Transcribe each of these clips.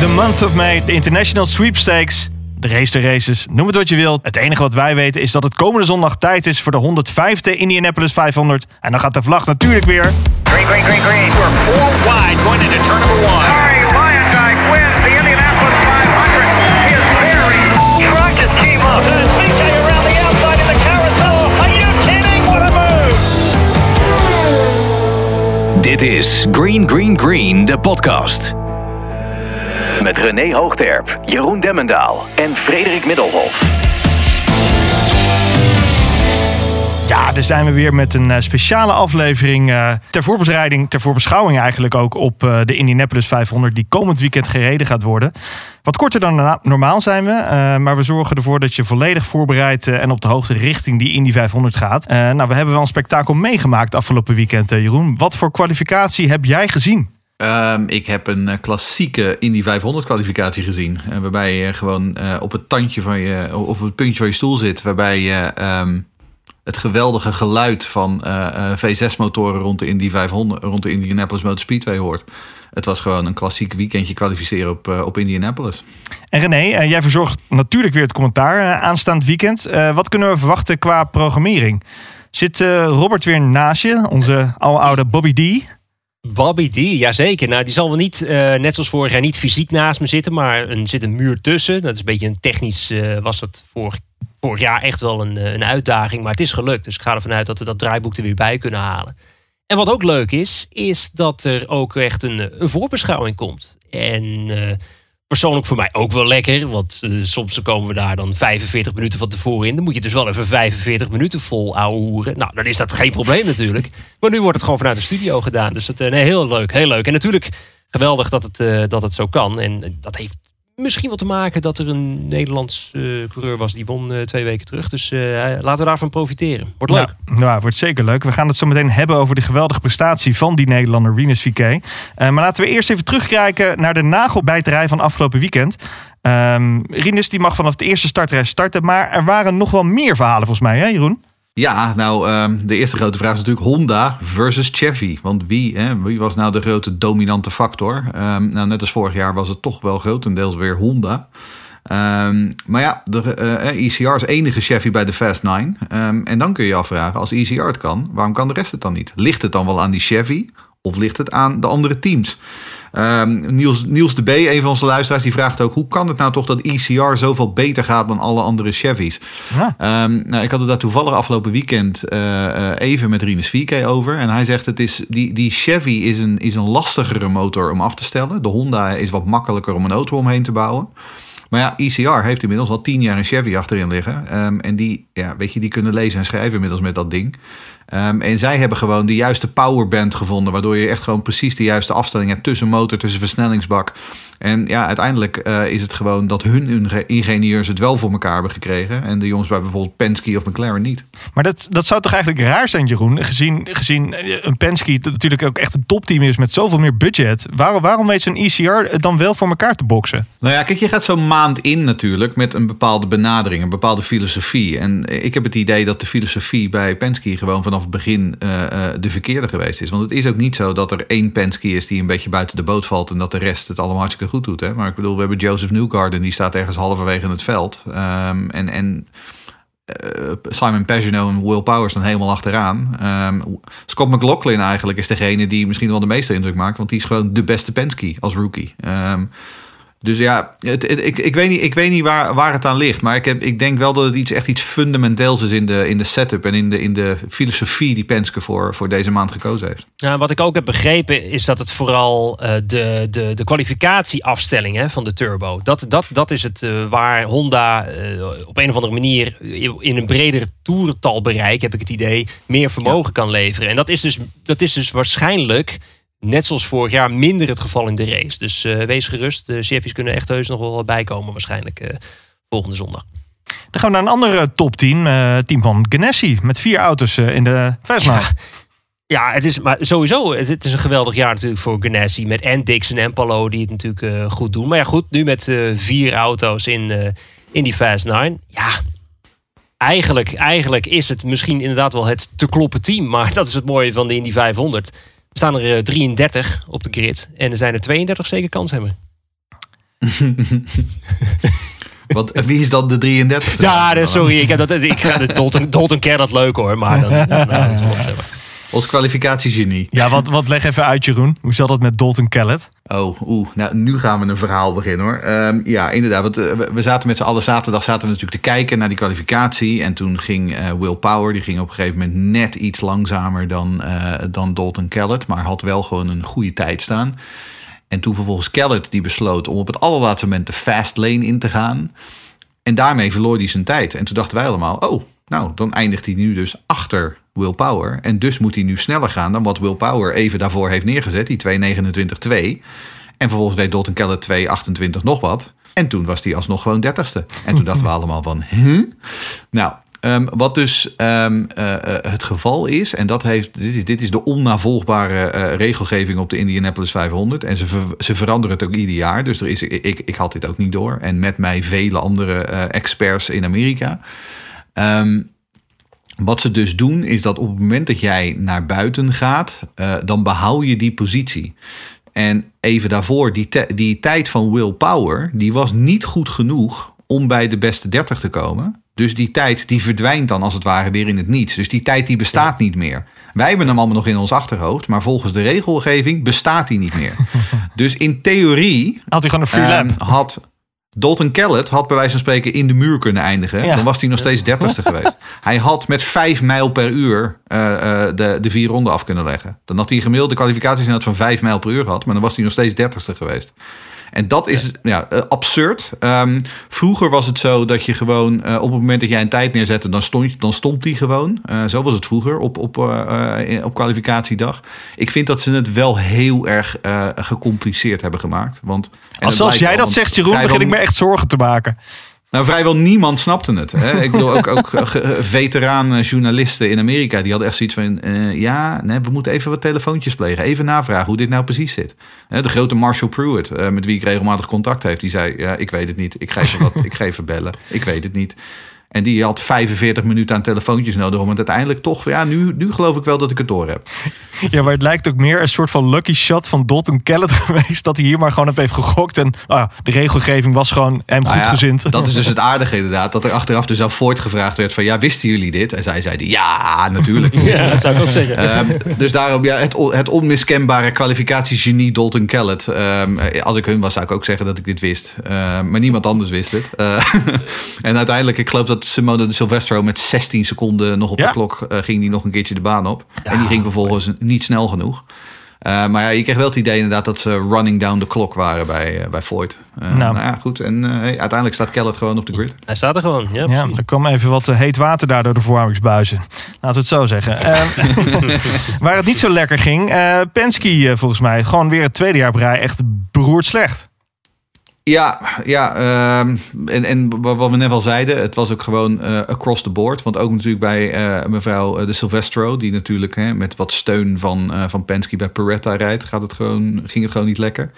The month of May, de International Sweepstakes. De race de races, noem het wat je wilt. Het enige wat wij weten is dat het komende zondag tijd is voor de 105e Indianapolis 500. En dan gaat de vlag natuurlijk weer. Green, green, green, green. We're four wide going into turn number one. Harry Lyondike wins the Indianapolis 500. His very truck just came up. CJ around the outside in the carousel. Are you kidding? What a move! Dit is Green Green Green, de podcast. Met René Hoogterp, Jeroen Demmendaal en Frederik Middelhof. Ja, daar zijn we weer met een eh, speciale aflevering eh, ter voorbereiding, ter voorbeschouwing eigenlijk ook op eh, de Indianapolis 500 die komend weekend gereden gaat worden. Wat korter dan normaal zijn we, maar we zorgen ervoor dat je volledig voorbereid en op de hoogte richting die Indy 500 gaat. Nou, we hebben wel een spektakel meegemaakt afgelopen weekend, Jeroen. Wat voor kwalificatie heb jij gezien? Ehm, ik heb een eh, klassieke Indy 500 kwalificatie gezien. eh, waarbij je gewoon eh, op het tandje van je, of op het puntje van je stoel zit. Waarbij je ehm, het geweldige geluid van eh, eh, V6-motoren rond de Indy 500, rond de Indianapolis Motor Speedway hoort. Het was gewoon een klassiek weekendje kwalificeren op, op Indianapolis. En René, jij verzorgt natuurlijk weer het commentaar aanstaand weekend. Wat kunnen we verwachten qua programmering? Zit Robert weer naast je, onze oude Bobby D? Bobby D, jazeker. Nou, die zal wel niet, eh, net zoals vorig jaar, niet fysiek naast me zitten. Maar er zit een muur tussen. Dat is een beetje een technisch, eh, was dat vorig, jaar echt wel een, eh, een uitdaging. Maar het is gelukt. Dus ik ga ervan uit dat we dat draaiboek er weer bij kunnen halen. En wat ook leuk is, is dat er ook echt een, voorbeschouwing komt. En persoonlijk voor mij ook wel lekker. Want eh, soms komen we daar dan 45 minuten van tevoren in. Dan moet je dus wel even 45 minuten vol ouwehoeren. Nou, dan is dat geen probleem natuurlijk. Maar nu wordt het gewoon vanuit de studio gedaan. Dus het, eh, nee, heel leuk, heel leuk. En natuurlijk geweldig dat het, eh, dat het zo kan. En dat heeft misschien wel te maken dat er een Nederlands eh, coureur was die won eh, twee weken terug. Dus eh, laten we daarvan profiteren. Wordt leuk. Nou, wordt zeker leuk. We gaan het zo meteen hebben over de geweldige prestatie van die Nederlander Rinus. Eh, maar laten we eerst even terugkijken naar de nagelbijterij van afgelopen weekend. Ehm Rinus die mag vanaf de eerste startrij starten, maar er waren nog wel meer verhalen volgens mij, hè Jeroen? Ja, nou, ehm, de eerste grote vraag is natuurlijk Honda versus Chevy. Want wie, hè, wie was nou de grote dominante factor? Ehm, nou, net als vorig jaar was het toch wel grotendeels weer Honda. Ehm, maar ja, de eh, ECR is enige Chevy bij de Fast 9. Ehm, en dan kun je je afvragen, als ECR het kan, waarom kan de rest het dan niet? Ligt het dan wel aan die Chevy of ligt het aan de andere teams? Ehm, Niels, Niels de B, een van onze luisteraars, die vraagt ook... hoe kan het nou toch dat ECR zoveel beter gaat dan alle andere Chevys? Ja. Ehm, nou, ik had het daar toevallig afgelopen weekend eh, eh, even met Rinus VK over. En hij zegt, het is, die, die Chevy is een, is een lastigere motor om af te stellen. De Honda is wat makkelijker om een auto omheen te bouwen. Maar ja, ECR heeft inmiddels al tien jaar een Chevy achterin liggen. Ehm, en die, ja, weet je, die kunnen lezen en schrijven inmiddels met dat ding. Ehm, en zij hebben gewoon de juiste powerband gevonden. Waardoor je echt gewoon precies de juiste afstelling hebt tussen motor, tussen versnellingsbak. En ja, uiteindelijk eh, is het gewoon dat hun inge- ingenieurs het wel voor elkaar hebben gekregen. En de jongens bij bijvoorbeeld Penske of McLaren niet. Maar dat, dat zou toch eigenlijk raar zijn, Jeroen? Gezien, gezien eh, een Penske dat natuurlijk ook echt een topteam is met zoveel meer budget. Waarom, waarom weet zo'n ECR het dan wel voor elkaar te boksen? Nou ja, kijk, je gaat zo'n maand in natuurlijk met een bepaalde benadering, een bepaalde filosofie. En ik heb het idee dat de filosofie bij Penske gewoon vanaf het begin eh, eh, de verkeerde geweest is. Want het is ook niet zo dat er één Penske is die een beetje buiten de boot valt en dat de rest het allemaal hartstikke goed doet. Hè? Maar ik bedoel, we hebben Joseph Newgarden, die staat ergens halverwege in het veld. Ehm, en en eh, Simon Pagenaud en Will Power staan helemaal achteraan. Ehm, Scott McLaughlin eigenlijk is degene die misschien wel de meeste indruk maakt. Want die is gewoon de beste Penske als rookie. Ehm, dus ja, het, het- ik, ik weet niet, ik weet niet waar, waar het aan ligt. Maar ik, heb, ik denk wel dat het iets, echt iets fundamenteels is in de, in de setup en in de, in de filosofie die Penske voor, voor deze maand gekozen heeft. Nou, wat ik ook heb begrepen is dat het vooral eh, de, de, de kwalificatieafstelling hè, van de turbo. Dat, dat, dat is het eh, waar Honda eh, op een of andere manier in een breder toerentalbereik, heb ik het idee, meer vermogen kan leveren. En dat is, dus, dat is dus waarschijnlijk, net zoals vorig jaar, minder het geval in de race. Dus eh, wees gerust, de Chevy's kunnen echt heus nog wel bijkomen waarschijnlijk eh, volgende zondag. Dan gaan we naar een ander eh, topteam, eh team van Ganassi. Met vier auto's in de Fast Nine. Ja, het is maar sowieso. Het, is een geweldig jaar natuurlijk voor Ganassi. Met en Dixon en Palo die het natuurlijk goed doen. Maar ja, goed, nu met vier auto's in, in die Fast 9. Ja, eigenlijk, eigenlijk is het misschien inderdaad wel het te kloppen team. Maar dat is het mooie van de Indy 500. Er staan er eh, 33 op de grid. En er zijn er 32 zeker kanshebber. Want eh, wie is dan de 33ste? Ja, sorry. Ik, heb dat, ik ga de Dalton, Dalton Kerr leuk hoor. Maar dan, nou, dat is wel opzeggen. Ons kwalificatiegenie. Ja, wat, wat leg even uit, Jeroen. Hoe zat dat met Dalton Kellett? Oh, oeh. Nou, nu gaan we een verhaal beginnen hoor. Ehm, ja, inderdaad. Want, eh, we- zaten met z'n allen zaterdag zaten we natuurlijk te kijken naar die kwalificatie. En toen ging eh, Will Power, die ging op een gegeven moment net iets langzamer dan, eh, dan Dalton Kellett. Maar had wel gewoon een goede tijd staan. En toen vervolgens Kellett die besloot om op het allerlaatste moment de fast lane in te gaan. En daarmee verloor hij zijn tijd. En toen dachten wij allemaal, oh, nou, dan eindigt hij nu dus achter Will Power. En dus moet hij nu sneller gaan dan wat Will Power even daarvoor heeft neergezet. Die 2.29.2. En vervolgens deed Dalton Keller 2.28 nog wat. En toen was hij alsnog gewoon 30ste. En toen dachten we allemaal van, huh? Nou, ehm, wat dus ehm, eh, eh, het geval is, en dat heeft, dit, is, dit is de onnavolgbare eh, regelgeving op de Indianapolis 500. En ze, ver- ze veranderen het ook ieder jaar. Dus er is, ik, ik, ik had dit ook niet door. En met mij vele andere experts in Amerika. Ehm, wat ze dus doen, is dat op het moment dat jij naar buiten gaat, eh, dan behoud je die positie. En even daarvoor, die, die tijd van Will Power, die was niet goed genoeg om bij de beste 30 te komen. Dus die tijd die verdwijnt dan als het ware weer in het niets. Dus die tijd die bestaat niet meer. Wij hebben hem allemaal nog in ons achterhoofd, maar volgens de regelgeving bestaat die niet meer. dus in theorie Had hij gewoon een free Ehm, had Dalton Kellett had bij wijze van spreken in de muur kunnen eindigen. Ja. Dan was hij nog steeds dertigste geweest. Hij had met vijf mijl per uur eh, eh, de, de vier ronden af kunnen leggen. Dan had hij gemiddelde kwalificatiesnelheid van vijf mijl per uur gehad. Maar dan was hij nog steeds dertigste geweest. En dat is ja. eh, absurd. Ehm, vroeger was het zo dat je gewoon eh, op het moment dat jij een tijd neerzette, dan stond, dan stond die gewoon. Eh, zo was het vroeger op, op, op kwalificatiedag. Ik vind dat ze het wel heel erg gecompliceerd hebben gemaakt. Want, en Als zelfs jij dat zegt, Jeroen, begin ik me echt zorgen te maken. Nou, vrijwel niemand snapte het. Hè? Ik bedoel, ook, ook eh, ge- veteraan eh, in Amerika... die hadden echt zoiets van... eh, ja, nee, we moeten even wat telefoontjes plegen. Even navragen hoe dit nou precies zit. De grote Marshall Pruitt, eh, met wie ik regelmatig contact heb... die zei, ja, ik weet het niet. Ik ga even, wat, ik ga even bellen. Ik weet het niet. En die had 45 minuten aan telefoontjes nodig... om het uiteindelijk toch... Ja, nu, nu geloof ik wel dat ik het door heb. Ja, maar het lijkt ook meer een soort van lucky shot van Dalton Kellett geweest. Dat hij hier maar gewoon op heeft gegokt. En ah, de regelgeving was gewoon hem Nou goed ja, gezind. Dat is dus het aardige inderdaad. Dat er achteraf dus aan Ford gevraagd werd van... ja, wisten jullie dit? En zij zeiden, ja, natuurlijk. Ja, dat zou ik ook zeggen. Ehm, dus daarom ja, het, het onmiskenbare kwalificatiegenie Dalton Kellett. Ehm, eh, als ik hun was, zou ik ook zeggen dat ik dit wist. Ehm, maar niemand anders wist het. Eh, en uiteindelijk, ik geloof dat Simone de Silvestro met 16 seconden nog op Ja. de klok eh, ging die nog een keertje de baan op. en die ging vervolgens niet snel genoeg. Eh, maar ja, je kreeg wel het idee inderdaad dat ze running down the clock waren bij, eh, bij. Eh, Nou. nou. ja, goed. En eh, uiteindelijk staat Kellett gewoon op de grid. Hij staat er gewoon. Ja, Ja, er kwam even wat heet water daar door de verwarmingsbuizen. Laten we het zo zeggen. Waar het niet zo lekker ging. eh Penske volgens mij gewoon weer het tweede jaar op rij echt beroerd slecht. Ja, ja ehm, en, en wa- wat we net al zeiden, het was ook gewoon eh, across the board. Want ook natuurlijk bij eh, mevrouw eh, de Silvestro, die natuurlijk hè, met wat steun van, van Penske bij Peretta rijdt, gaat het gewoon, ging het gewoon niet lekker.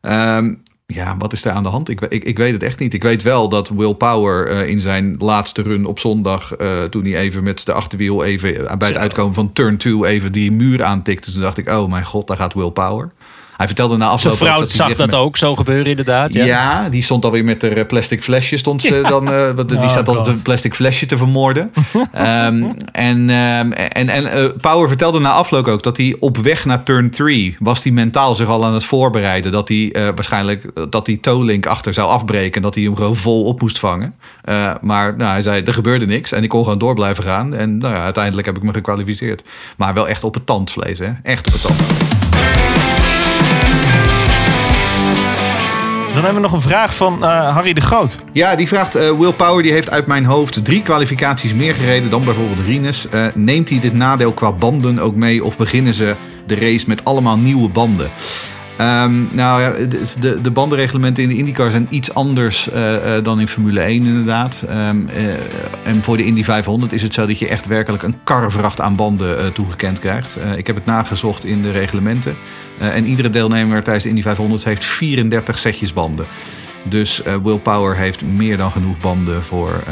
Ehm, ja, wat is er aan de hand? Ik, ik, ik weet het echt niet. Ik weet wel dat Will Power in zijn laatste run op zondag, toen hij even met de achterwiel even bij het uitkomen van turn 2 even die muur aantikte, toen dacht ik, oh mijn god, daar gaat Will Power. Hij vertelde na Zijn afloop ook vrouw dat zag zich dat met- ook zo gebeuren inderdaad. Ja. ja. die stond alweer met haar plastic flesje. Stond ze dan, eh, want die Oh, staat altijd God. een plastic flesje te vermoorden. Ehm, en ehm, en, en eh, Power vertelde na afloop ook dat hij op weg naar turn 3 was hij mentaal zich al aan het voorbereiden. Dat hij eh, waarschijnlijk eh, dat die toe-link achter zou afbreken. En dat hij hem gewoon vol op moest vangen. Eh, maar nou, hij zei, er gebeurde niks. En ik kon gewoon door blijven gaan. En nou ja, uiteindelijk heb ik me gekwalificeerd. Maar wel echt op het tandvlees. Hè? Echt op het tandvlees. Dan hebben we nog een vraag van eh, Harry de Groot. Ja, die vraagt: eh, Will Power die heeft uit mijn hoofd drie kwalificaties meer gereden dan bijvoorbeeld Rinus. Eh, neemt hij dit nadeel qua banden ook mee of beginnen ze de race met allemaal nieuwe banden? Ehm, nou ja, de, de, de bandenreglementen in de IndyCar zijn iets anders eh, eh, dan in Formule 1 inderdaad. Ehm, eh, en voor de Indy 500 is het zo dat je echt werkelijk een karrevracht aan banden toegekend krijgt. Ik heb het nagezocht in de reglementen. En iedere deelnemer tijdens de Indy 500 heeft 34 setjes banden. Dus Will Power heeft meer dan genoeg banden voor,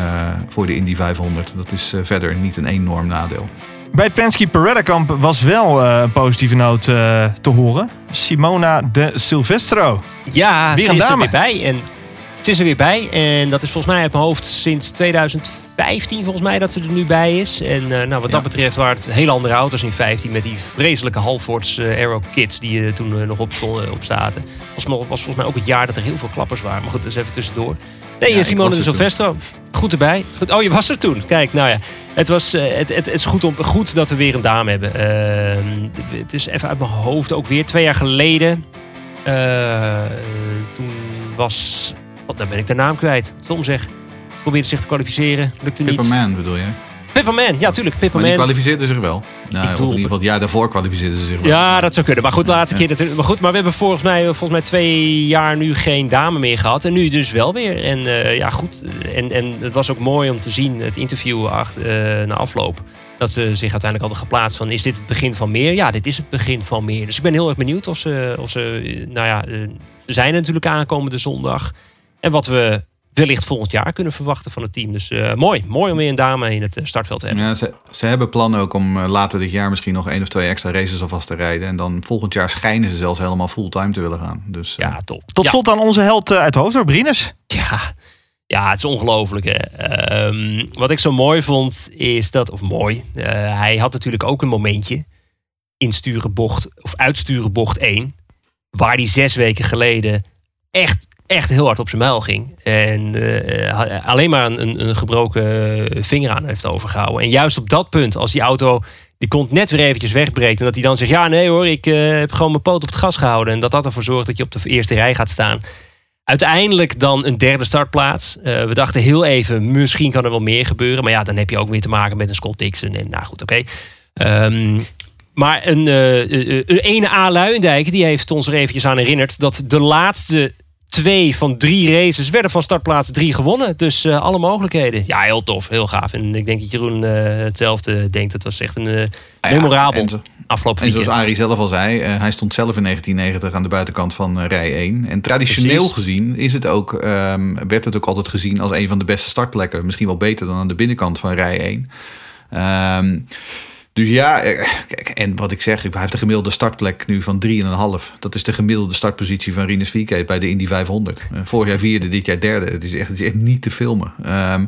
voor de Indy 500. Dat is verder niet een enorm nadeel. Bij het Penske Paretta Kamp was wel eh, een positieve noot eh, te horen. Simona de Silvestro. Ja, Weer ze is er weer bij. En ze is er weer bij. En dat is volgens mij uit mijn hoofd sinds 2015 volgens mij dat ze er nu bij is. En eh, nou, wat dat betreft waren het hele andere auto's in 15 met die vreselijke Halfords eh, Aero Kits die er toen eh, nog op, stonden, op zaten. Was, was volgens mij ook het jaar dat er heel veel klappers waren. Maar goed, dat is even tussendoor. Nee, Ja, eh, Simone de. Silvestro. Goed erbij. Goed. Oh, je was er toen. Kijk, nou ja. Het, was, eh, het, het, het is goed, om, goed dat we weer een dame hebben. Ehm, het is even uit mijn hoofd ook weer. Twee jaar geleden. eh, toen was... Wat, dan ben ik de naam kwijt. Stom zeg. Probeerde zich te kwalificeren. Lukte niet. Pipperman bedoel je? Pipperman. Ja, tuurlijk. Maar die Pipperman. kwalificeerde zich wel. Nou, in ieder geval jaar daarvoor kwalificeerde ze zich wel. Ja, dat zou kunnen. Maar goed, de laatste Ja. keer natuurlijk. Maar goed, maar we hebben volgens mij, volgens mij twee jaar nu geen dame meer gehad. En nu dus wel weer. En eh, ja, goed. En, en het was ook mooi om te zien, het interview achter, eh, na afloop. Dat ze zich uiteindelijk hadden geplaatst van, is dit het begin van meer? Ja, dit is het begin van meer. Dus ik ben heel erg benieuwd of ze, of ze eh, nou ja, ze zijn natuurlijk aankomende zondag. En wat we wellicht volgend jaar kunnen verwachten van het team. Dus eh, mooi, mooi om weer een dame in het eh, startveld te hebben. Ja, ze, ze hebben plannen ook om eh, later dit jaar misschien nog één of twee extra races alvast te rijden. En dan volgend jaar schijnen ze zelfs helemaal fulltime te willen gaan. Dus Ja, top. Tot Ja. slot aan onze held uit Hoofddorp, Rinus. Ja, ja, het is ongelooflijk. hè. Ehm, wat ik zo mooi vond is dat, of mooi, eh, hij had natuurlijk ook een momentje insturen bocht of uitsturen bocht 1, waar hij zes weken geleden echt, echt heel hard op zijn muil ging en eh, alleen maar een, een, gebroken vinger aan heeft overgehouden. En juist op dat punt, als die auto die kont net weer eventjes wegbreekt en dat hij dan zegt, ja nee hoor, ik eh, heb gewoon mijn poot op het gas gehouden en dat dat ervoor zorgt dat je op de eerste rij gaat staan. Uiteindelijk dan een derde startplaats. Eh, we dachten heel even, misschien kan er wel meer gebeuren. Maar ja, dan heb je ook weer te maken met een Scott Dixon. En nou goed, oké. Ehm, maar een, een ene A. Luijendijk, die heeft ons er eventjes aan herinnerd... dat de laatste twee van drie races werden van startplaats drie gewonnen. Dus eh, alle mogelijkheden. Ja, heel tof, heel gaaf. En ik denk dat Jeroen eh, hetzelfde denkt. Het was echt een ja, memorabel en afgelopen En zoals weekend. Arie zelf al zei, eh, hij stond zelf in 1990 aan de buitenkant van rij 1. En traditioneel Precies. gezien is het ook, ehm, werd het ook altijd gezien als een van de beste startplekken. Misschien wel beter dan aan de binnenkant van rij 1. Ehm, dus ja, eh, kijk, en wat ik zeg, hij heeft de gemiddelde startplek nu van 3,5. Dat is de gemiddelde startpositie van Rinus VK bij de Indy 500. Eh, vorig jaar vierde, dit jaar derde. Het is echt, het is echt niet te filmen. Ehm,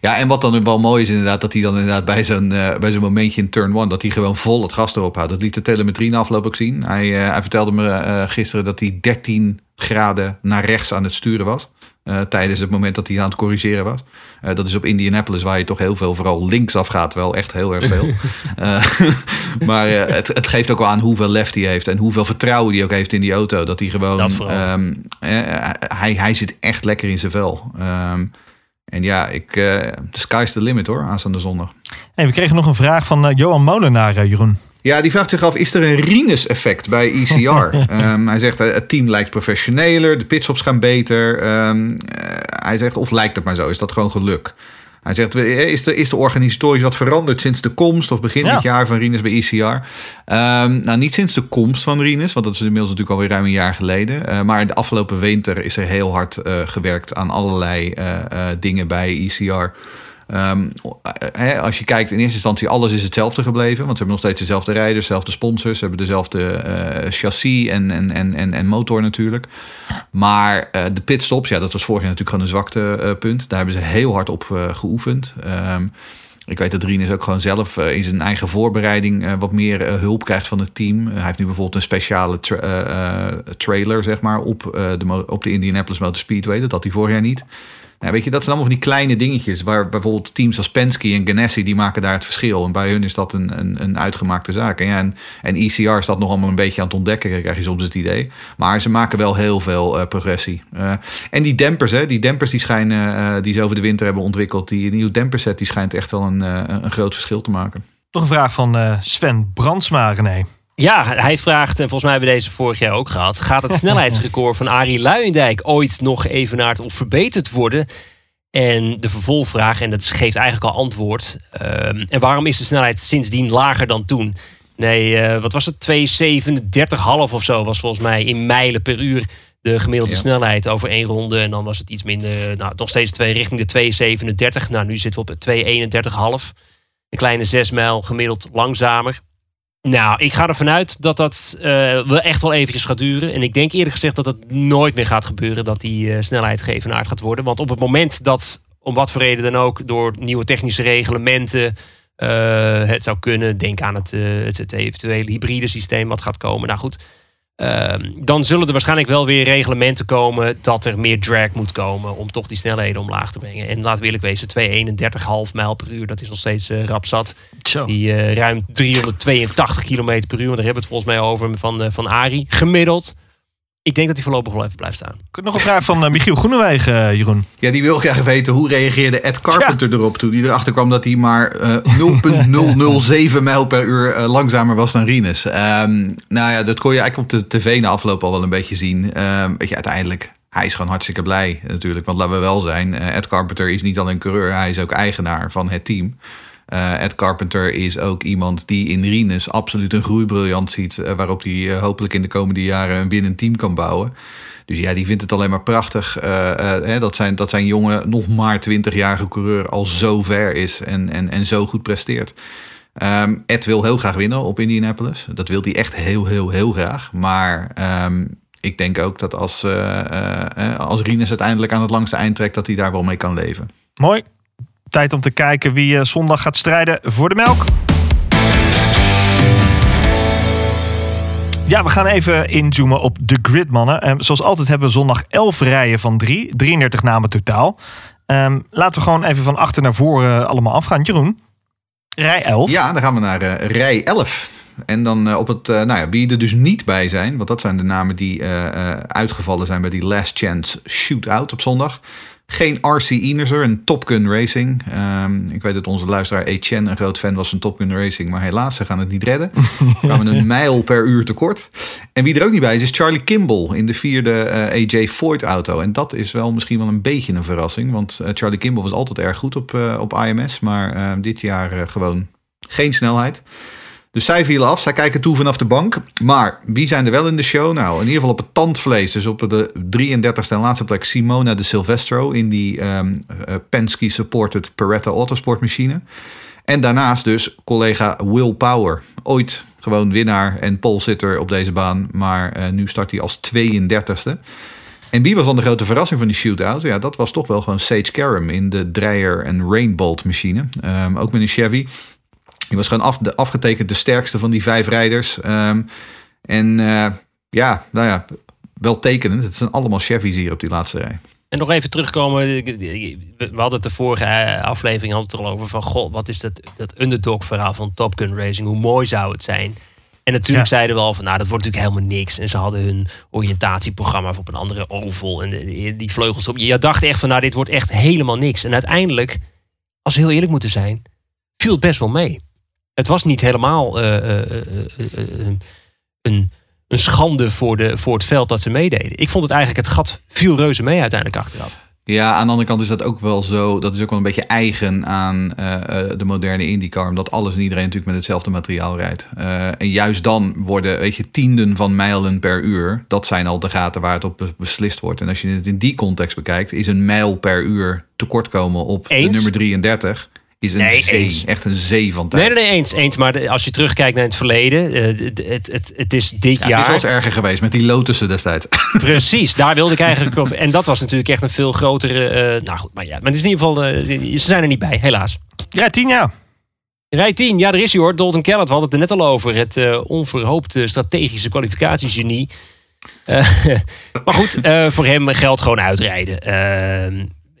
ja, en wat dan wel mooi is inderdaad, dat hij dan inderdaad bij zo'n eh, bij zo'n momentje in turn one, dat hij gewoon vol het gas erop houdt. Dat liet de telemetrie na afloop ook zien. Hij, hij vertelde me gisteren dat hij 13 graden naar rechts aan het sturen was. Eh, tijdens het moment dat hij aan het corrigeren was. Eh, dat is op Indianapolis, waar je toch heel veel vooral linksaf gaat. Wel echt heel erg veel. Eh, maar eh, het, het geeft ook wel aan hoeveel lef hij heeft. En hoeveel vertrouwen hij ook heeft in die auto. Dat hij gewoon... Dat ehm, eh, hij, hij zit echt lekker in zijn vel. Ehm, en ja, ik, eh the sky's the limit hoor, aanstaande zondag. Hey, we kregen nog een vraag van Johan Molenaar, Jeroen. Ja, die vraagt zich af, is er een Rinus-effect bij ECR? Ehm, hij zegt, eh, het team lijkt professioneler, de pitstops gaan beter. Ehm, eh, hij zegt, of lijkt het maar zo, is dat gewoon geluk? Hij zegt, eh, is de, is de organisatorisch wat veranderd sinds de komst of begin Ja. dit jaar van Rinus bij ECR? Ehm, nou, niet sinds de komst van Rinus, want dat is inmiddels natuurlijk alweer ruim een jaar geleden. Maar de afgelopen winter is er heel hard gewerkt aan allerlei dingen bij ECR. Ehm, hè, als je kijkt, in eerste instantie alles is hetzelfde gebleven. Want ze hebben nog steeds dezelfde rijders, dezelfde sponsors. Ze hebben dezelfde eh, chassis en, en, en, en, motor natuurlijk. Maar eh, de pitstops, ja, dat was vorig jaar natuurlijk gewoon een zwaktepunt. Daar hebben ze heel hard op eh, geoefend. Ehm, ik weet dat Rinus ook gewoon zelf eh, in zijn eigen voorbereiding eh, wat meer eh, hulp krijgt van het team. Eh, hij heeft nu bijvoorbeeld een speciale tra- eh, eh, trailer zeg maar, op, eh, de, op de Indianapolis Motor Speedway. Dat had hij vorig jaar niet. Nou, weet je, dat zijn allemaal van die kleine dingetjes waar bijvoorbeeld teams als Penske en Ganassi die maken daar het verschil. En bij hun is dat een, een, een uitgemaakte zaak. En, ja, en, en ECR staat nog allemaal een beetje aan het ontdekken, krijg je soms het idee. Maar ze maken wel heel veel eh, progressie. Eh, en die dempers, hè, die dempers die schijnen, eh, die ze over de winter hebben ontwikkeld, die nieuwe demperset, die schijnt echt wel een, een groot verschil te maken. Nog een vraag van Sven Brandsma, René. Ja, hij vraagt, en volgens mij hebben we deze vorig jaar ook gehad... gaat het snelheidsrecord van Arie Luijendijk ooit nog evenaard of verbeterd worden? En de vervolgvraag, en dat geeft eigenlijk al antwoord... ehm, en waarom is de snelheid sindsdien lager dan toen? Nee, eh, wat was het? 2,37,5 of zo was volgens mij in mijlen per uur... de gemiddelde Ja. snelheid over één ronde. En dan was het iets minder, nou, nog steeds twee, richting de 2,37. Nou, nu zitten we op 2,31,5. een kleine zes mijl gemiddeld langzamer. Nou, ik ga ervan uit dat dat eh, wel echt wel eventjes gaat duren. En ik denk eerlijk gezegd dat het nooit meer gaat gebeuren dat die eh, snelheid geëvenaard gaat worden. Want op het moment dat, om wat voor reden dan ook, door nieuwe technische reglementen eh, het zou kunnen. Denk aan het, het, het eventuele hybride systeem wat gaat komen. Nou goed, ehm, dan zullen er waarschijnlijk wel weer reglementen komen dat er meer drag moet komen om toch die snelheden omlaag te brengen. En laten we eerlijk wezen, 231,5 mijl per uur, dat is nog steeds eh rap zat. Zo. Die eh, ruim 382 km per uur, want daar hebben we het volgens mij over van, eh, van Ari, gemiddeld. Ik denk dat hij voorlopig wel even blijft staan. Ik heb nog een vraag van eh, Michiel Groenewegen, eh, Jeroen. Ja, die wil graag weten hoe reageerde Ed Carpenter erop toen hij erachter kwam dat hij maar eh 0,007 mijl per uur eh, langzamer was dan Rinus. Ehm, nou ja, dat kon je eigenlijk op de tv na afloop al wel een beetje zien. Ehm, weet je, uiteindelijk, hij is gewoon hartstikke blij natuurlijk. Want laten we wel zijn, eh, Ed Carpenter is niet alleen coureur, hij is ook eigenaar van het team. Eh, Ed Carpenter is ook iemand die in Rinus absoluut een groeibriljant ziet. eh, waarop hij eh, hopelijk in de komende jaren een winnend team kan bouwen. Dus ja, die vindt het alleen maar prachtig hè, dat, zijn, dat zijn jonge, nog maar 20-jarige coureur al zo ver is en, en, en zo goed presteert. Ehm, Ed wil heel graag winnen op Indianapolis. Dat wil hij echt heel, heel, heel graag. Maar ehm, ik denk ook dat als, als Rinus uiteindelijk aan het langste eind trekt, dat hij daar wel mee kan leven. Mooi. Tijd om te kijken wie eh, zondag gaat strijden voor de melk. Ja, we gaan even inzoomen op de grid, mannen. Ehm, zoals altijd hebben we zondag 11 rijen van 3. 33 namen totaal. Ehm, laten we gewoon even van achter naar voren allemaal afgaan. Jeroen, rij 11. Ja, dan gaan we naar eh, rij 11. En dan eh, op het, eh, nou ja, wie er dus niet bij zijn, want dat zijn de namen die eh, eh, uitgevallen zijn bij die Last Chance Shootout op zondag. Geen RC Ineser en Top Gun Racing. Ehm, ik weet dat onze luisteraar Etienne een groot fan was van Top Gun Racing, maar helaas, ze gaan het niet redden. We gaan we een mijl per uur tekort. En wie er ook niet bij is, is Charlie Kimball in de vierde eh, AJ Foyt auto. En dat is wel misschien wel een beetje een verrassing, want eh, Charlie Kimball was altijd erg goed op, eh, op IMS, maar eh, dit jaar gewoon geen snelheid. Dus zij vielen af. Zij kijken toe vanaf de bank. Maar wie zijn er wel in de show? Nou, in ieder geval op het tandvlees. Dus op de 33ste en laatste plek Simona de Silvestro in die ehm eh, Penske supported Beretta Autosport machine. En daarnaast dus collega Will Power. Ooit gewoon winnaar en polesitter op deze baan. Maar eh, nu start hij als 32ste. En wie was dan de grote verrassing van die shootout? Ja, dat was toch wel gewoon Sage Karam in de Dreyer en Rainbolt machine. Ehm, ook met een Chevy. Die was gewoon af, de, afgetekend de sterkste van die vijf rijders. Ehm, en eh, ja, nou ja, wel tekenend. Het zijn allemaal Chevys hier op die laatste rij. En nog even terugkomen. We hadden het de vorige eh, aflevering hadden het er al over van... Goh, wat is dat, dat underdog verhaal van Top Gun Racing? Hoe mooi zou het zijn? En natuurlijk Ja. zeiden we al van, nou, dat wordt natuurlijk helemaal niks. En ze hadden hun oriëntatieprogramma op een andere oval. En die, die vleugels op. Je dacht echt van, nou, dit wordt echt helemaal niks. En uiteindelijk, als we heel eerlijk moeten zijn, viel het best wel mee. Het was niet helemaal eh, eh, eh, een, een schande voor, de, voor het veld dat ze meededen. Ik vond het eigenlijk, het gat viel reuze mee uiteindelijk achteraf. Ja, aan de andere kant is dat ook wel zo. Dat is ook wel een beetje eigen aan de moderne IndyCar. Omdat alles en iedereen natuurlijk met hetzelfde materiaal rijdt. En juist dan worden, weet je, tienden van mijlen per uur. Dat zijn al de gaten waar het op be- beslist wordt. En als je het in die context bekijkt, is een mijl per uur tekortkomen op de nummer 33. Is een Nee, zee. eens. Echt een zee van tijd. Nee, nee, nee, eens. eens maar de- als je terugkijkt naar het verleden, eh, het, het, het is dit Ja, het jaar. is wel eens erger geweest met die Lotussen destijds. Precies, daar wilde ik eigenlijk op. En dat was natuurlijk echt een veel grotere. eh, nou goed, maar ja, maar het is in ieder geval. eh, ze zijn er niet bij, helaas. Rij 10, ja. Rij 10, ja, daar is hij hoor. Dalton Kellett, we hadden het er net al over. Het eh, onverhoopte strategische kwalificatiegenie. Eh, maar goed, eh, voor hem geldt gewoon uitrijden.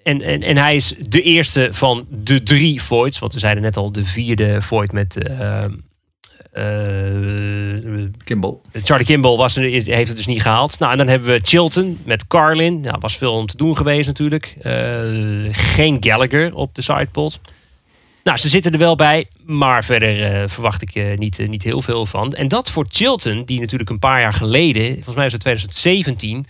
En, en, en hij is de eerste van de drie Voids. Want we zeiden net al de vierde Void met... ehm, eh, Kimball. Charlie Kimball was heeft het dus niet gehaald. Nou, en dan hebben we Chilton met Carlin. Nou, was veel om te doen geweest natuurlijk. Eh, geen Gallagher op de sidepod. Nou, ze zitten er wel bij. Maar verder eh, verwacht ik eh, niet, eh, niet heel veel van. En dat voor Chilton, die natuurlijk een paar jaar geleden... volgens mij was het 2017...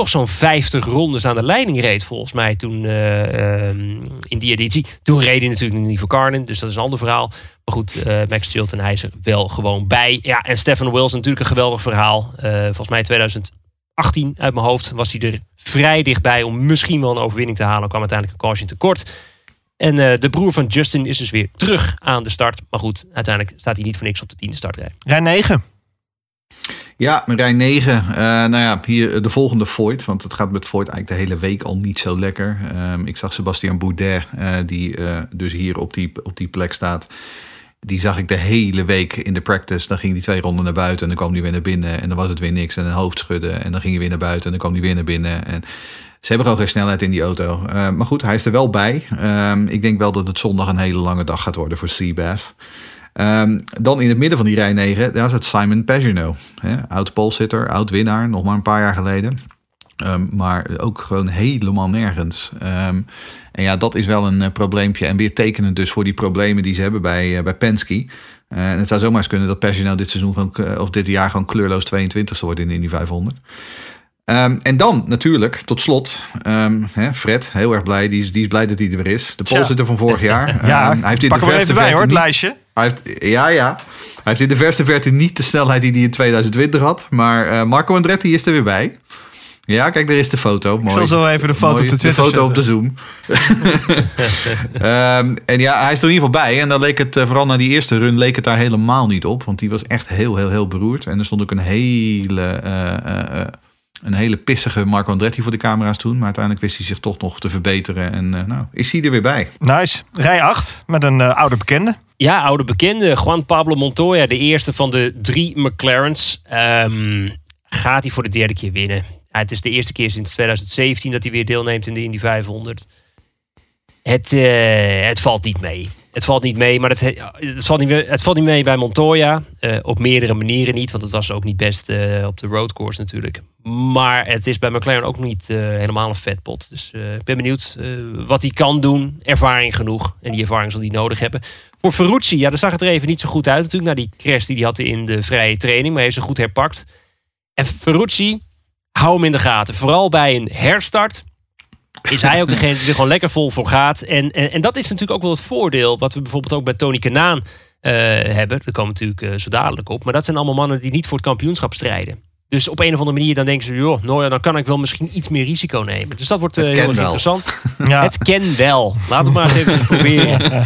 toch zo'n 50 rondes aan de leiding reed, volgens mij, toen eh, ehm, in die editie. Toen reed hij natuurlijk niet voor Carlin, dus dat is een ander verhaal. Maar goed, eh, Max Chilton, hij is er wel gewoon bij. Ja, en Stefan Wilson, natuurlijk een geweldig verhaal. Eh, volgens mij 2018 uit mijn hoofd was hij er vrij dichtbij om misschien wel een overwinning te halen. Kwam uiteindelijk een caution tekort. En de broer van Justin is dus weer terug aan de start. Maar goed, uiteindelijk staat hij niet voor niks op de tiende startrij. Rij 9. Ja, rij 9. Eh, nou ja, hier de volgende Voigt. Want het gaat met Voigt eigenlijk de hele week al niet zo lekker. Ehm, ik zag Sebastian Boudet, eh, die eh, dus hier op die, op die plek staat. Die zag ik de hele week in de practice. Dan ging die twee ronden naar buiten en dan kwam hij weer naar binnen. En dan was het weer niks en een hoofd schudden. En dan ging hij weer naar buiten en dan kwam hij weer naar binnen. En ze hebben gewoon geen snelheid in die auto. Uh, maar goed, hij is er wel bij. Um, ik denk wel dat het zondag een hele lange dag gaat worden voor Seabass. Um, dan in het midden van die rij 9, daar zit Simon Pagenaud. Oud polesitter, oud winnaar, nog maar een paar jaar geleden. Um, maar ook gewoon helemaal nergens. Um, en ja, dat is wel een uh, probleempje. En weer tekenend dus voor die problemen die ze hebben bij, uh, bij Penske. Uh, en het zou zomaar eens kunnen dat Pagenaud dit seizoen gewoon, of dit jaar gewoon kleurloos 22 wordt in de Indy 500. Um, en dan natuurlijk, tot slot, um, hè, Fred, heel erg blij. Die is, die is blij dat hij er weer is. De polsitter van vorig jaar. ja, um, hij heeft in de verste bij, hoor, het lijstje. Hij heeft, ja, ja. Hij heeft in de verste verte niet de snelheid die hij in 2020 had. Maar uh, Marco Andretti is er weer bij. Ja, kijk, daar is de foto. Mooi. Ik zal zo even de foto Mooi, op de Twitter De foto zetten. op de Zoom. um, en ja, hij is er in ieder geval bij. En dan leek het, uh, vooral na die eerste run, leek het daar helemaal niet op. Want die was echt heel, heel, heel beroerd. En er stond ook een hele... Uh, uh, een hele pissige Marco Andretti voor de camera's toen. Maar uiteindelijk wist hij zich toch nog te verbeteren. En uh, nou, is hij er weer bij. Nice. Rij 8 met een uh, oude bekende. Ja, oude bekende. Juan Pablo Montoya, de eerste van de drie McLarens. Um, gaat hij voor de derde keer winnen. Ja, het is de eerste keer sinds 2017 dat hij weer deelneemt in de Indy 500. Het, uh, het valt niet mee. Het valt niet mee, maar het, het, valt, niet, mee bij Montoya. Uh, op meerdere manieren niet, want het was ook niet best uh, op de roadcourse natuurlijk. Maar het is bij McLaren ook niet uh, helemaal een vetpot. Dus ik ben benieuwd wat hij kan doen. Ervaring genoeg. En die ervaring zal hij nodig hebben. Voor Ferrucci, ja, daar zag het er even niet zo goed uit natuurlijk. Na die crash die hij had in de vrije training. Maar heeft ze goed herpakt. En Ferrucci, hou hem in de gaten. Vooral bij een herstart is hij ook degene die er gewoon lekker vol voor gaat. En, en, en dat is natuurlijk ook wel het voordeel. Wat we bijvoorbeeld ook bij Tony Kanaan uh, hebben. Daar komen natuurlijk uh, zo dadelijk op. Maar dat zijn allemaal mannen die niet voor het kampioenschap strijden. Dus op een of andere manier dan denken ze... joh, nou ja, dan kan ik wel misschien iets meer risico nemen. Dus dat wordt uh, heel erg interessant. Ja. Het ken wel. Laten we maar eens even proberen.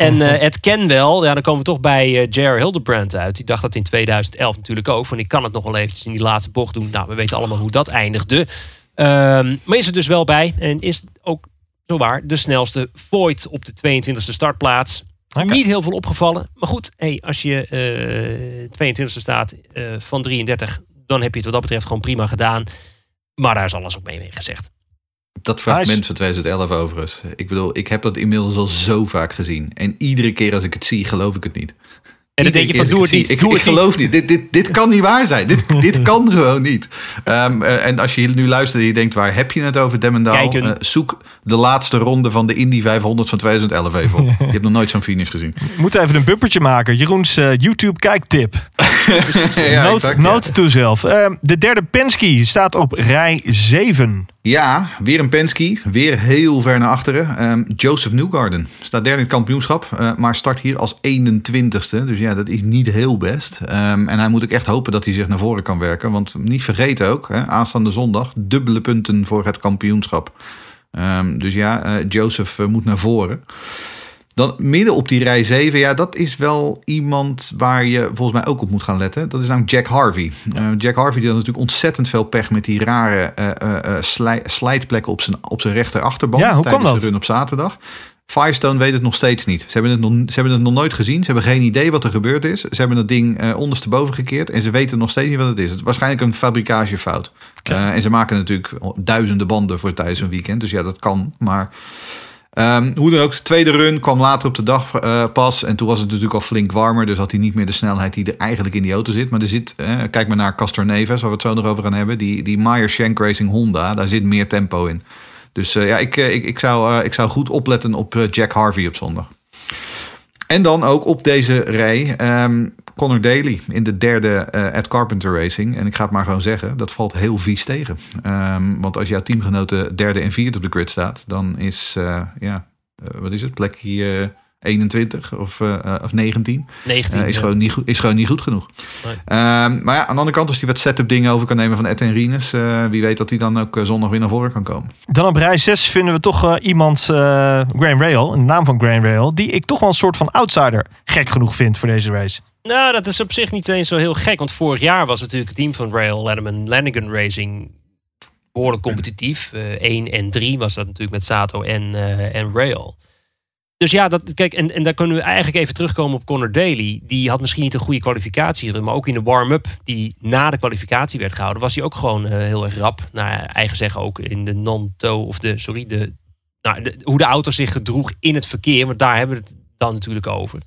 En uh, het ken wel, ja, dan komen we toch bij uh, J.R. Hildebrand uit. Die dacht dat in 2011 natuurlijk ook. Van ik kan het nog wel eventjes in die laatste bocht doen. Nou, we weten allemaal hoe dat eindigde. Um, maar is er dus wel bij. En is ook zo waar de snelste Voigt op de 22e startplaats. Okay. Niet heel veel opgevallen. Maar goed, hey, als je uh, 22e staat uh, van 33, dan heb je het wat dat betreft gewoon prima gedaan. Maar daar is alles ook mee, mee gezegd. Dat fragment van 2011 overigens. Ik bedoel, ik heb dat inmiddels al zo vaak gezien. En iedere keer als ik het zie, geloof ik het niet. En dan denk je van, doe het niet. Ik, doe ik het geloof niet. Dit, dit, dit kan niet waar zijn. Dit, dit kan gewoon niet. Um, uh, en als je nu luistert en je denkt, waar heb je het over, Demmendaal? Uh, zoek de laatste ronde van de Indy 500 van 2011 even op. je hebt nog nooit zo'n finish gezien. We moeten even een bumpertje maken. Jeroens uh, YouTube kijktip. ja, exact, to zelf. de derde Penske staat op rij 7. Ja, weer een Penske. Weer heel ver naar achteren. Um, Joseph Newgarden staat derde in het kampioenschap. Uh, maar start hier als 21ste. Dus ja, dat is niet heel best. Um, en hij moet ook echt hopen dat hij zich naar voren kan werken. Want niet vergeten ook, hè, aanstaande zondag, dubbele punten voor het kampioenschap. Um, dus ja, uh, Joseph uh, moet naar voren. Dan midden op die rij 7, ja, dat is wel iemand waar je volgens mij ook op moet gaan letten. Dat is namelijk Jack Harvey. Uh, Jack Harvey die had natuurlijk ontzettend veel pech met die rare uh, uh, sli slijtplekken op zijn, op zijn rechter achterband ja, hoe tijdens kwam de run op zaterdag. Firestone weet het nog steeds niet. Ze hebben het nog, ze hebben het nog nooit gezien. Ze hebben geen idee wat er gebeurd is. Ze hebben dat ding uh, ondersteboven gekeerd. En ze weten nog steeds niet wat het is. Het is waarschijnlijk een fabrikagefout. Okay. Uh, en ze maken natuurlijk duizenden banden voor tijdens een weekend. Dus ja, dat kan. Maar um, hoe dan ook, de tweede run kwam later op de dag uh, pas. En toen was het natuurlijk al flink warmer. Dus had hij niet meer de snelheid die er eigenlijk in die auto zit. Maar er zit, kijk maar naar Castor Neves, waar we het zo nog over gaan hebben. Die, die Meyer Shank Racing Honda, daar zit meer tempo in. Dus uh, ja, ik, ik, ik, zou, uh, ik zou goed opletten op Jack Harvey op zondag. En dan ook op deze rij um, Connor Daly in de derde Ed Carpenter Racing. En ik ga het maar gewoon zeggen, dat valt heel vies tegen. Um, want als jouw teamgenoten derde en vierde op de grid staat, dan is, ja, wat is het, plekje 21 of, eh, eh, of 19. 19. Eh, is, ja. gewoon niet goed, is gewoon niet goed genoeg. Nee. Ehm, maar ja, aan de andere kant, als hij wat setup dingen over kan nemen van Ed en Rines, eh, wie weet dat hij dan ook zondag weer naar voren kan komen. Dan op rij 6 vinden we toch iemand, eh Graham Rail, de naam van Graham Rail, die ik toch wel een soort van outsider gek genoeg vind voor deze race. Nou, dat is op zich niet eens zo heel gek. Want vorig jaar was natuurlijk het team van Rail, Letterman, Lanigan Racing behoorlijk competitief. Eh 1 en 3 was dat natuurlijk met Sato en, eh, en Rail. Dus ja, dat, kijk, en, en daar kunnen we eigenlijk even terugkomen op Connor Daly. Die had misschien niet een goede kwalificatie, maar ook in de warm-up die na de kwalificatie werd gehouden, was hij ook gewoon eh, heel erg rap. Naar eigen zeggen ook in de non-toe, of de, sorry, de, nou, hoe de auto zich gedroeg in het verkeer. Want daar hebben we het dan natuurlijk over.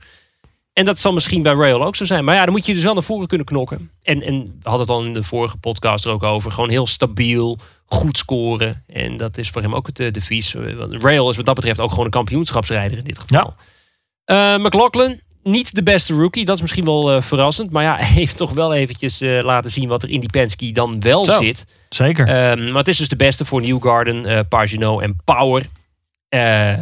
En dat zal misschien bij Rail ook zo zijn. Maar ja, dan moet je dus wel naar voren kunnen knokken. En, en we hadden het al in de vorige podcast er ook over. Gewoon heel stabiel, goed scoren. En dat is voor hem ook het eh, devies. Want Rail is wat dat betreft ook gewoon een kampioenschapsrijder in dit geval. Eh, McLaughlin, niet de beste rookie. Dat is misschien wel eh, verrassend. Maar ja, hij heeft toch wel eventjes eh, laten zien wat er in die Penske dan wel Zo. zit. Zeker. Ehm, maar het is dus de beste voor Newgarden, eh Pagino en Power. Eh,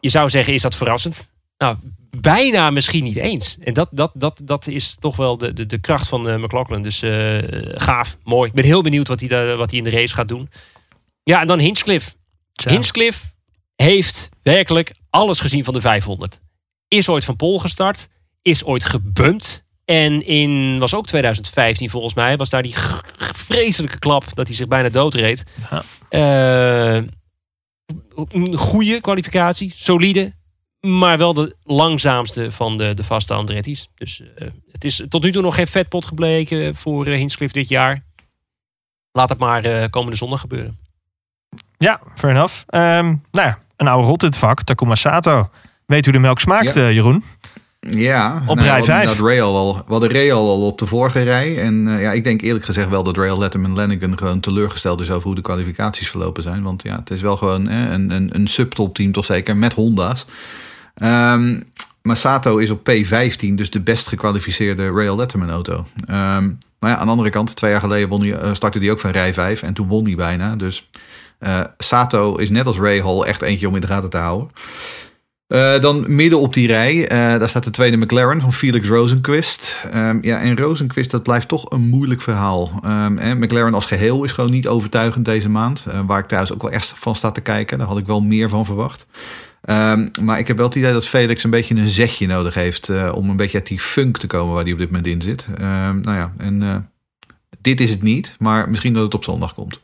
je zou zeggen, is dat verrassend? Nou, bijna misschien niet eens. En dat, dat, dat, dat is toch wel de, de, de kracht van eh, McLaughlin. Dus eh, gaaf, mooi. Ik ben heel benieuwd wat hij, daar- wat hij in de race gaat doen. Ja, en dan Hinchcliffe. Tja. Hinchcliffe heeft werkelijk alles gezien van de 500. Is ooit van Pol gestart. Is ooit gebumpt. En in, was ook 2015 volgens mij, was daar die vreselijke klap dat hij zich bijna doodreed. Ja. Eh, een goede kwalificatie, solide. Maar wel de langzaamste van de, de vaste Andretti's. Dus eh, het is tot nu toe nog geen vetpot gebleken voor uh, Hinchcliffe dit jaar. Laat het maar eh, komende zondag gebeuren. Ja, fair enough. Ehm, nou ja, een oude rot in het vak, Takuma Sato. Weet hoe de melk smaakt, Ja. eh, Jeroen? Ja, Op nou, rij we hadden vijf. inderdaad Rail al, we hadden Rail al op de vorige rij. En eh, ja, ik denk eerlijk gezegd wel dat Rail Letterman Lanigan gewoon teleurgesteld is over hoe de kwalificaties verlopen zijn. Want ja, het is wel gewoon eh, een, een, een subtopteam toch zeker met Honda's. Ehm maar Sato is op P15, dus de best gekwalificeerde Rail Letterman auto. Ehm maar ja, aan de andere kant, twee jaar geleden won hij, eh, startte hij ook van rij 5 en toen won hij bijna. Dus eh, Sato is net als Ray Hall echt eentje om in de gaten te houden. Eh, dan midden op die rij, daar staat de tweede McLaren van Felix Rosenquist. Ehm, ja, en Rosenquist, dat blijft toch een moeilijk verhaal. En McLaren als geheel is gewoon niet overtuigend deze maand. Waar ik thuis ook wel echt van sta te kijken. Daar had ik wel meer van verwacht. Ehm, maar ik heb wel het idee dat Felix een beetje een zetje nodig heeft... eh, om een beetje uit die funk te komen waar hij op dit moment in zit. Ehm, nou ja, en eh, dit is het niet, maar misschien dat het op zondag komt.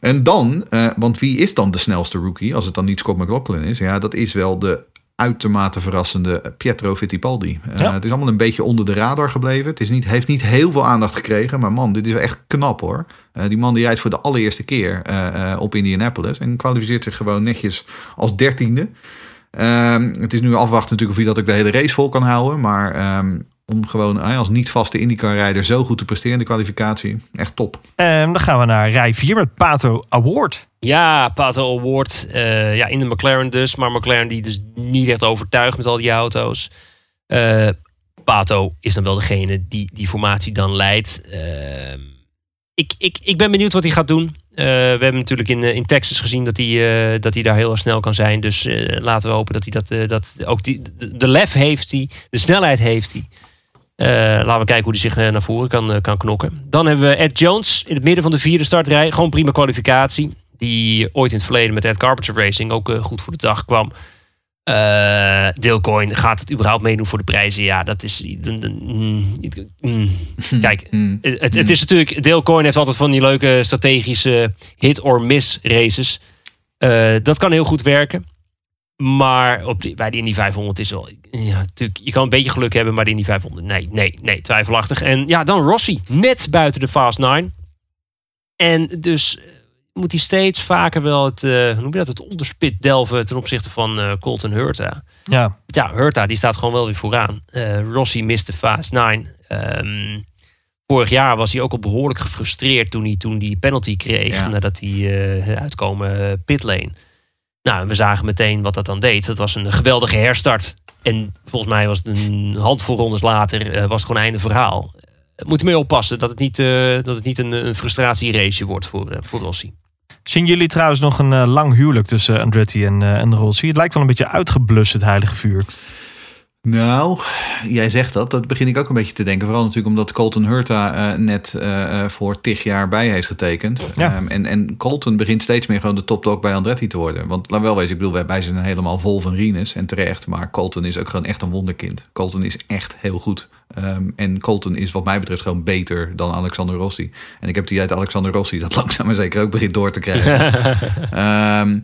En dan, eh, want wie is dan de snelste rookie als het dan niet Scott McLaughlin is? Ja, dat is wel de uitermate verrassende Pietro Fittipaldi. Eh. Het is allemaal een beetje onder de radar gebleven. Het is niet, heeft niet heel veel aandacht gekregen, maar man, dit is echt knap hoor. Eh, die man die rijdt voor de allereerste keer eh, op Indianapolis en kwalificeert zich gewoon netjes als dertiende. Ehm, het is nu afwachten natuurlijk of hij dat ook de hele race vol kan houden, maar ehm, om gewoon als niet vaste IndyCar-rijder zo goed te presteren in de kwalificatie, echt top. En dan gaan we naar rij 4 met Pato Award. Ja, Pato Award. eh, ja, in de McLaren dus. Maar McLaren die dus niet echt overtuigt met al die auto's. Eh, Pato is dan wel degene die die formatie dan leidt. Eh, ik, ik, ik ben benieuwd wat hij gaat doen. Eh, we hebben natuurlijk in, in Texas gezien dat hij, eh, dat hij daar heel erg snel kan zijn. Dus eh, laten we hopen dat hij dat, eh, dat ook die, de, de lef heeft hij, de snelheid heeft hij. Eh, laten we kijken hoe hij zich eh, naar voren kan, eh, kan knokken. Dan hebben we Ed Jones in het midden van de vierde startrij. Gewoon prima kwalificatie. Die ooit in het verleden met Ed Carpenter Racing ook goed voor de dag kwam. Eh Deelcoin, gaat het überhaupt meedoen voor de prijzen? Ja, dat is... mm, mm. Kijk, Mm. het, het is natuurlijk... Deelcoin heeft altijd van die leuke strategische hit-or-miss races. Dat kan heel goed werken. Maar op die, bij de Indy 500 is wel... Ja, natuurlijk, je kan een beetje geluk hebben, maar de Indy 500... Nee, nee, nee, twijfelachtig. En ja, dan Rossi. Net buiten de Fast 9. En dus eh, moet hij steeds vaker wel het, eh, hoe noem je dat, het onderspit delven ten opzichte van eh, Colton Hurta. Ja, Ja, Hurta die staat gewoon wel weer vooraan. Eh, Rossi miste Fast 9. Ehm, vorig jaar was hij ook al behoorlijk gefrustreerd toen hij toen die penalty kreeg. Ja. Nadat hij uitkomen pitlane. Nou, we zagen meteen wat dat dan deed. Dat was een geweldige herstart. En volgens mij was het een handvol rondes later eh, was het gewoon einde verhaal. Eh, Moet je mee oppassen dat het niet, eh, dat het niet een, een frustratierace wordt voor, voor Rossi. Zien jullie trouwens nog een lang huwelijk tussen Andretti en, en Rossi? Het lijkt wel een beetje uitgeblust, het heilige vuur. Nou, jij zegt dat. Dat begin ik ook een beetje te denken. Vooral natuurlijk omdat Colton Hurta eh, net eh, eh, voor tig jaar bij heeft getekend. Ja. Ehm, en, en Colton begint steeds meer gewoon de topdog bij Andretti te worden. Want laat wel wezen, ik bedoel, wij, zijn helemaal vol van Rines en terecht. Maar Colton is ook gewoon echt een wonderkind. Colton is echt heel goed. Ehm, en Colton is wat mij betreft gewoon beter dan Alexander Rossi. En ik heb die uit Alexander Rossi dat langzaam maar zeker ook begint door te krijgen. Ehm,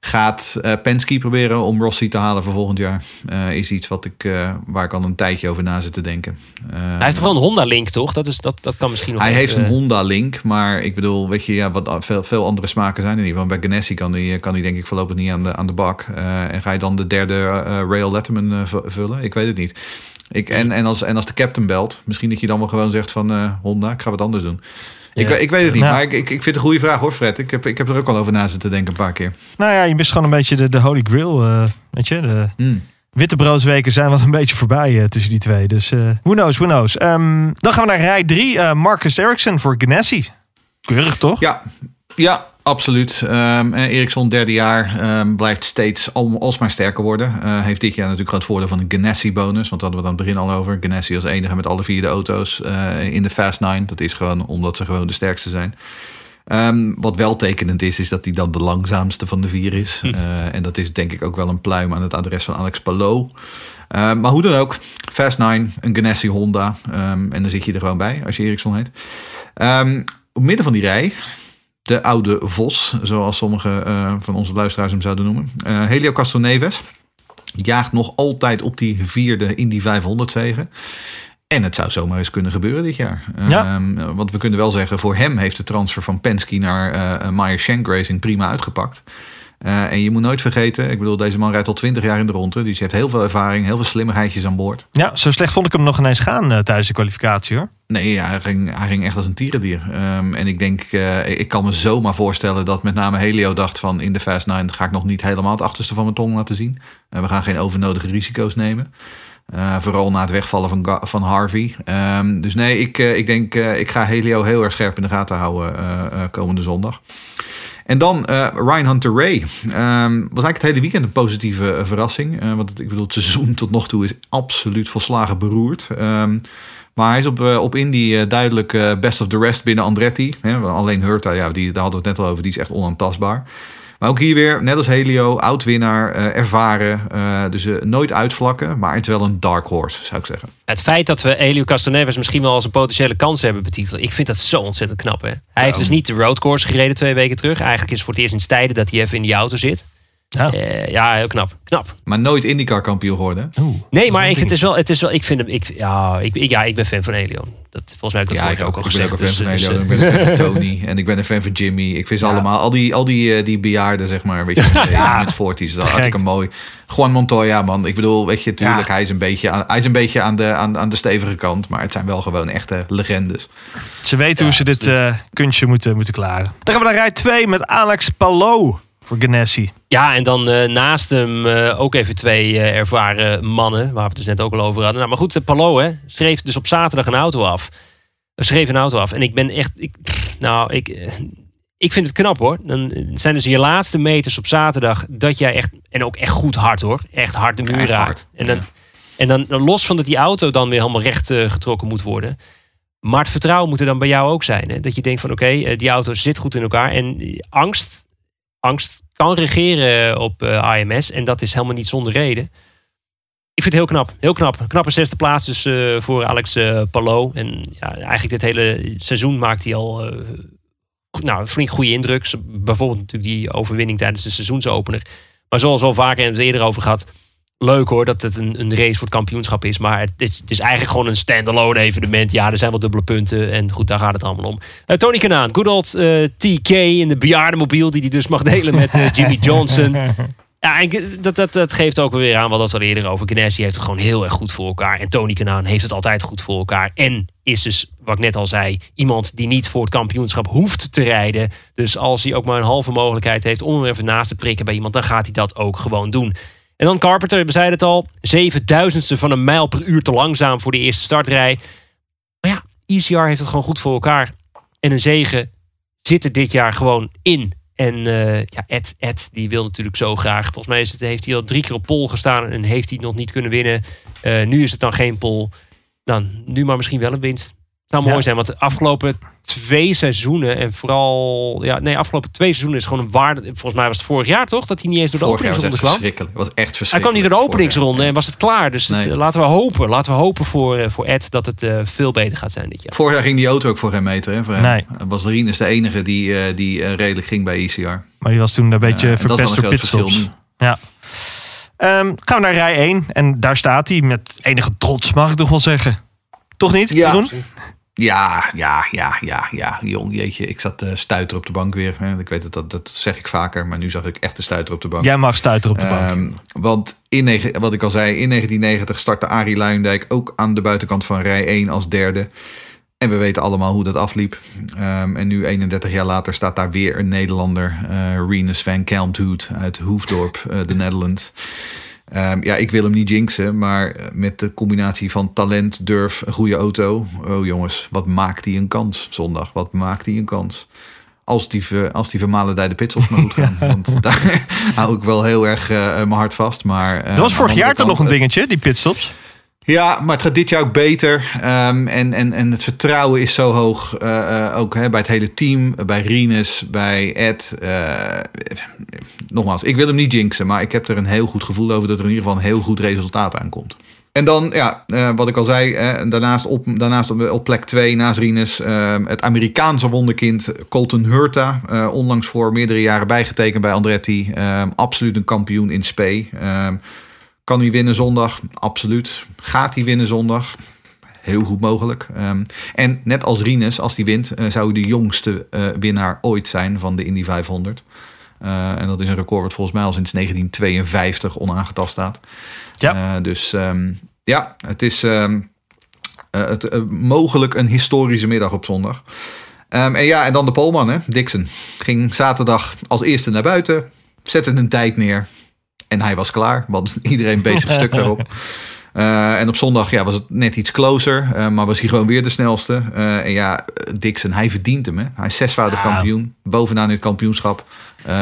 gaat eh Penske proberen om Rossi te halen voor volgend jaar? Eh, is iets wat ik, eh, waar ik al een tijdje over na zit te denken. Hij heeft toch wel een Honda-link, toch? Dat, is, dat, dat kan misschien nog hij heeft een Honda-link, maar ik bedoel, weet je, ja, wat veel, veel andere smaken zijn er niet. Want bij Ganassi kan hij kan die denk ik voorlopig niet aan de, aan de bak. En ga je dan de derde Rail Letterman vullen? Ik weet het niet. Ik, en, en, als, en als de captain belt, misschien dat je dan wel gewoon zegt van Honda, ik ga wat anders doen. Ik, ik weet het niet, maar ik, ik, ik vind het een goede vraag hoor, Fred. Ik heb, ik heb er ook al over na zitten denken een paar keer. Nou ja, je mist gewoon een beetje de, de Holy Grail. eh, weet je, de wittebroodsweken zijn wel een beetje voorbij eh, tussen die twee. Dus eh who knows, who knows. Ehm, dan gaan we naar rij 3. Marcus Ericsson voor Ganassi. Keurig, toch? Ja, ja absoluut. En Ericsson, derde jaar, ehm, blijft steeds al, alsmaar sterker worden. Eh, heeft dit jaar natuurlijk het voordeel van een Ganassi-bonus. Want daar hadden we het aan het begin al over. Ganassi als enige met alle vier de auto's eh, in de Fast Nine. Dat is gewoon omdat ze gewoon de sterkste zijn. Ehm, wat wel tekenend is, is dat hij dan de langzaamste van de vier is. Eh, en dat is denk ik ook wel een pluim aan het adres van Alex Palou. Maar hoe dan ook, Fast Nine, een Ganassi Honda. En dan zit je er gewoon bij als je Ericsson heet. Op midden van die rij, de oude Vos, zoals sommige eh, van onze luisteraars hem zouden noemen. Eh, Helio Castroneves jaagt nog altijd op die vierde Indy 500 zegen. En het zou zomaar eens kunnen gebeuren dit jaar. Ja. Ehm, want we kunnen wel zeggen, voor hem heeft de transfer van Penske naar eh Meyer Shank Racing prima uitgepakt. Eh, en je moet nooit vergeten, ik bedoel, deze man rijdt al 20 jaar in de ronde. Dus hij heeft heel veel ervaring, heel veel slimmigheidjes aan boord. Ja, zo slecht vond ik hem nog ineens gaan eh, tijdens de kwalificatie hoor. Nee, ja, hij, ging, hij ging echt als een tierendier. Ehm, en ik denk, eh, ik kan me zomaar voorstellen dat met name Helio dacht van in de Fast 9 ga ik nog niet helemaal het achterste van mijn tong laten zien. We gaan geen overnodige risico's nemen. Vooral na het wegvallen van, Ga- van Harvey. Ehm, dus nee, ik, ik denk, ik ga Helio heel erg scherp in de gaten houden komende zondag. En dan eh, Ryan Hunter Ray. Ehm, was eigenlijk het hele weekend een positieve eh, verrassing. Eh, want ik bedoel, het seizoen tot nog toe is absoluut volslagen beroerd. Ehm, maar hij is op, op Indy duidelijk best of the rest binnen Andretti. Alleen Hurta, ja, die, daar hadden we het net al over, die is echt onaantastbaar. Maar ook hier weer, net als Helio, oud-winnaar, eh, ervaren. eh, dus eh, nooit uitvlakken, maar het wel een dark horse, zou ik zeggen. Het feit dat we Elio Castroneves misschien wel als een potentiële kans hebben betiteld. Ik vind dat zo ontzettend knap. Hè? Hij heeft dus niet de roadcourse gereden twee weken terug. Eigenlijk is het voor het eerst in tijden dat hij even in die auto zit. Ja. Eh, ja, heel knap. Knap. Maar nooit IndyCar kampioen geworden. Oeh. Nee, maar ik, het is wel, het is wel, ik vind hem, ik, ja, ik, ik- ja, ik ben fan van Elio. Dat, volgens mij heb ik dat Ja, ik ook. ook al Ik ben ook gezegd. een fan Dus, van dus, Helio. eh, ik ben een fan van Tony. En ik ben een fan van Jimmy. Ik vind ze Ja. allemaal, al die, al die, eh, die bejaarden, zeg maar, weet je, ja. met 40's, dat hartstikke mooi. Juan Montoya, man. Ik bedoel, weet je, tuurlijk, Ja. hij is een beetje, aan, hij is een beetje aan, de, aan, aan de stevige kant. Maar het zijn wel gewoon echte legendes. Ze weten hoe ze dit eh, kunstje moeten, moeten klaren. Dan gaan we naar rij 2 met Alex Palou voor Ganassi. Ja, en dan eh, naast hem eh, ook even twee eh, ervaren mannen, waar we het dus net ook al over hadden. Nou, maar goed, Palou hè, schreef dus op zaterdag een auto af. Schreef een auto af. En ik ben echt, ik, nou, ik, ik vind het knap hoor. Dan zijn dus je laatste meters op zaterdag dat jij echt, en ook echt goed hard hoor, echt hard de muur raakt. En dan, ja. en dan, dan los van dat die auto dan weer helemaal recht getrokken moet worden. Maar het vertrouwen moet er dan bij jou ook zijn. Hè? Dat je denkt van oké, die auto zit goed in elkaar. En angst, angst kan regeren op eh, AMS. En dat is helemaal niet zonder reden. Ik vind het heel knap. Heel knap. Knappe zesde plaats dus eh, voor Alex eh Palou. En ja, eigenlijk dit hele seizoen maakt hij al nou, flink goede indruk. Bijvoorbeeld natuurlijk die overwinning tijdens de seizoensopener. Maar zoals al vaker en het eerder over gehad. Leuk hoor dat het een, een race voor het kampioenschap is. Maar het is, het is eigenlijk gewoon een standalone evenement. Ja, er zijn wel dubbele punten. En goed, daar gaat het allemaal om. Eh, Tony Kanaan, good old eh, TK in de bejaardenmobiel. Die hij dus mag delen met eh, Jimmy Johnson. Ja, en dat, dat, dat geeft ook weer aan wat we al eerder over. Ganassi heeft het gewoon heel erg goed voor elkaar. En Tony Kanaan heeft het altijd goed voor elkaar. En is dus, wat ik net al zei, iemand die niet voor het kampioenschap hoeft te rijden. Dus als hij ook maar een halve mogelijkheid heeft om hem even naast te prikken bij iemand, dan gaat hij dat ook gewoon doen. En dan Carpenter, we zeiden het al, zevenduizendste van een mijl per uur te langzaam voor de eerste startrij. Maar ja, ECR heeft het gewoon goed voor elkaar. En een zegen zit er dit jaar gewoon in. En eh, ja, Ed, Ed, die wil natuurlijk zo graag. Volgens mij heeft hij al drie keer op pol gestaan en heeft hij nog niet kunnen winnen. Eh, nu is het dan geen pol. Dan nu maar misschien wel een winst. Zou mooi Ja. zijn, want de afgelopen twee seizoenen en vooral... Ja, nee, afgelopen twee seizoenen is gewoon een waarde... Volgens mij was het vorig jaar toch, dat hij niet eens door de Vorig jaar was openingsronde echt kwam. verschrikkelijk. Het was echt Hij verschrikkelijk. kwam niet door de openingsronde en was het klaar. Dus Nee. eh, laten we hopen. Laten we hopen voor, eh, voor Ed dat het eh, veel beter gaat zijn dit jaar. Vorig jaar ging die auto ook voor geen meter. Hè, voor hem. Nee. Was Rinus de enige die, eh, die redelijk ging bij ECR. Maar die was toen een beetje is verpest een door groot verschil pitstops. Ja. Ehm, gaan we naar rij 1. En daar staat hij met enige trots, mag ik toch wel zeggen. Toch niet, Ja. Jeroen? Ja, ja, ja, ja, ja. Jong, jeetje. Ik zat uh, stuiter op de bank weer. Hè. Ik weet het, dat, dat zeg ik vaker. Maar nu zag ik echt de stuiter op de bank. Jij mag stuiteren op de bank. Ehm, want in, wat ik al zei, in 1990 startte Arie Luijendijk ook aan de buitenkant van rij 1 als derde. En we weten allemaal hoe dat afliep. Ehm, en nu 31 jaar later staat daar weer een Nederlander. eh Renus van Kelmthoed uit Hoefdorp, eh, de Netherlands. Ehm, ja, ik wil hem niet jinxen, maar met de combinatie van talent, durf, een goede auto. Oh jongens, wat maakt hij een kans zondag? Wat maakt hij een kans? Als die, als die vermalendijde pitstops maar goed gaan. Want daar hou ik wel heel erg eh, mijn hart vast. Maar, eh, dat was vorig de jaar toch nog een dingetje, die pitstops? Ja, maar het gaat dit jaar ook beter. Ehm, en, en, en het vertrouwen is zo hoog. eh, eh, ook hè, bij het hele team. Bij Rinus, bij Ed. eh, nogmaals, ik wil hem niet jinxen. Maar ik heb er een heel goed gevoel over dat er in ieder geval een heel goed resultaat aankomt. En dan, ja, wat ik al zei, daarnaast, op, daarnaast op, plek 2 naast Rinus, het Amerikaanse wonderkind Colton Hurta. onlangs voor meerdere jaren bijgetekend bij Andretti. Absoluut een kampioen in spe. Eh, kan hij winnen zondag? Absoluut. Gaat hij winnen zondag? Heel goed mogelijk. Um, en net als Rinus, als hij wint, uh, zou hij de jongste uh, winnaar ooit zijn van de Indy 500. Uh, en dat is een record wat volgens mij al sinds 1952 onaangetast staat. Ja. dus um, ja, het is um, het, mogelijk een historische middag op zondag. En ja, en dan de Polman, hè? Dixon. Ging zaterdag als eerste naar buiten, zette een tijd neer. En hij was klaar, want iedereen beet zich stuk daarop. Uh, en op zondag ja, was het net iets closer, uh, maar was hij gewoon weer de snelste. Uh, en ja, Dixon, hij verdient hem. Hè? Hij is zesvoudig ja. kampioen, bovenaan in het kampioenschap.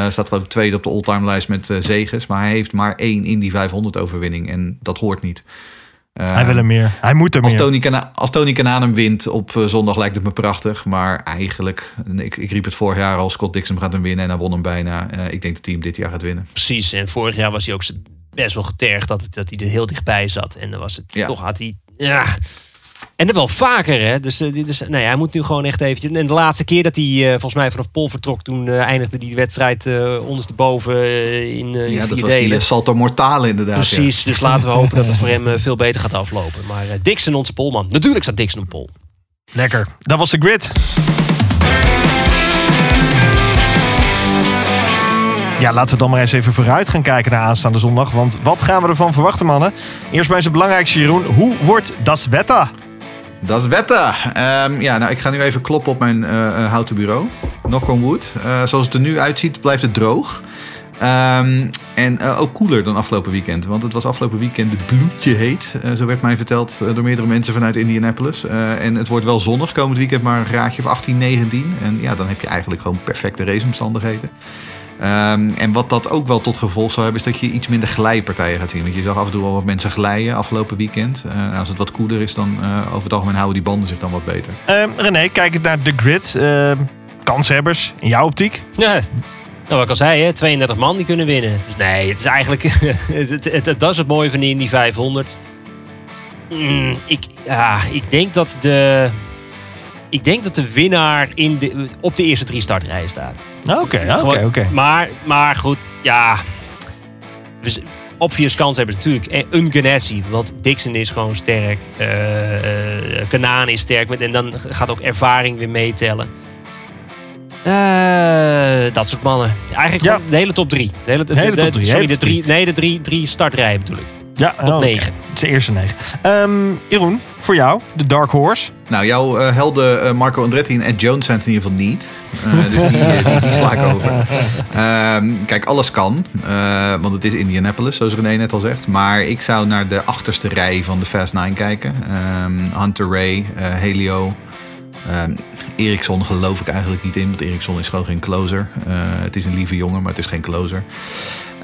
staat ik tweede op de all-time lijst met zegens. Maar hij heeft maar één in die 500 overwinning en dat hoort niet. Hij wil er meer, hij moet er als meer. Tony Kana als Tony Kanaan hem wint op zondag lijkt het me prachtig. Maar eigenlijk, ik, ik riep het vorig jaar al, Scott Dixon gaat hem winnen en hij won hem bijna. ik denk dat het team dit jaar gaat winnen. Precies, en vorig jaar was hij ook best wel getergd dat, het, dat hij er heel dichtbij zat. En dan was het ja. toch had hij. Ja. En dat wel vaker, hè? Dus, dus nee, hij moet nu gewoon echt eventjes. En de laatste keer dat hij uh, volgens mij vanaf Pol vertrok, toen uh, eindigde die wedstrijd uh, ondersteboven in, in ja, vier dat was delen. die Salto Mortale inderdaad. Precies, ja. dus laten we hopen dat het voor hem veel beter gaat aflopen. Maar Dixon, onze polman. Natuurlijk staat Dixon op pol. Lekker. Dat was de grid. Ja, laten we dan maar eens even vooruit gaan kijken naar aanstaande zondag. Want wat gaan we ervan verwachten, mannen? Eerst bij zijn belangrijkste, Jeroen. Hoe wordt das Wetter? Das Wetter. Um, ja, nou, ik ga nu even kloppen op mijn uh, houten bureau. Knock on wood. Uh, zoals het er nu uitziet, blijft het droog. Um, en ook koeler dan afgelopen weekend. Want het was afgelopen weekend bloedje heet. Zo werd mij verteld door meerdere mensen vanuit Indianapolis. En het wordt wel zonnig komend weekend, maar een graadje of 18, 19. En ja, dan heb je eigenlijk gewoon perfecte raceomstandigheden. Um, en wat dat ook wel tot gevolg zal hebben, is dat je iets minder glijpartijen gaat zien. Want je zag af en toe al wat mensen glijden afgelopen weekend. Uh, als het wat koeler is, dan uh, over het algemeen houden die banden zich dan wat beter. Uh, René, kijk naar de grid. Ehm, kanshebbers in jouw optiek? Ja, nou, wat ik al zei, hè, 32 man die kunnen winnen. Dus nee, het is eigenlijk. het, het, het, dat is het mooie van die Indy 500. Mm, ik, ja, ik denk dat de. Ik denk dat de winnaar in de, op de eerste drie startrijen staat. Oké, oké, oké. Maar, maar goed, ja. Dus obvious kans hebben ze natuurlijk. Een Ganassi, want Dixon is gewoon sterk. Uh, Kanaan is sterk. En dan gaat ook ervaring weer meetellen. Uh, dat soort mannen. Eigenlijk ja. de hele top drie. De hele, de hele top drie. Sorry, de drie, nee, de drie, drie startrijen bedoel ik. Ja, op oh, negen. Okay. Het is de eerste negen. Um, Jeroen, voor jou, de Dark Horse. Nou, jouw uh, helden uh, Marco Andretti en Ed Jones zijn het in ieder geval niet. Uh, dus die, die, die, sla ik over. Um, kijk, alles kan. want het is Indianapolis, zoals René net al zegt. Maar ik zou naar de achterste rij van de Fast 9 kijken. Um, Hunter Ray, Helio. Ehm Eriksson geloof ik eigenlijk niet in, want Eriksson is gewoon geen closer. Eh, het is een lieve jongen, maar het is geen closer.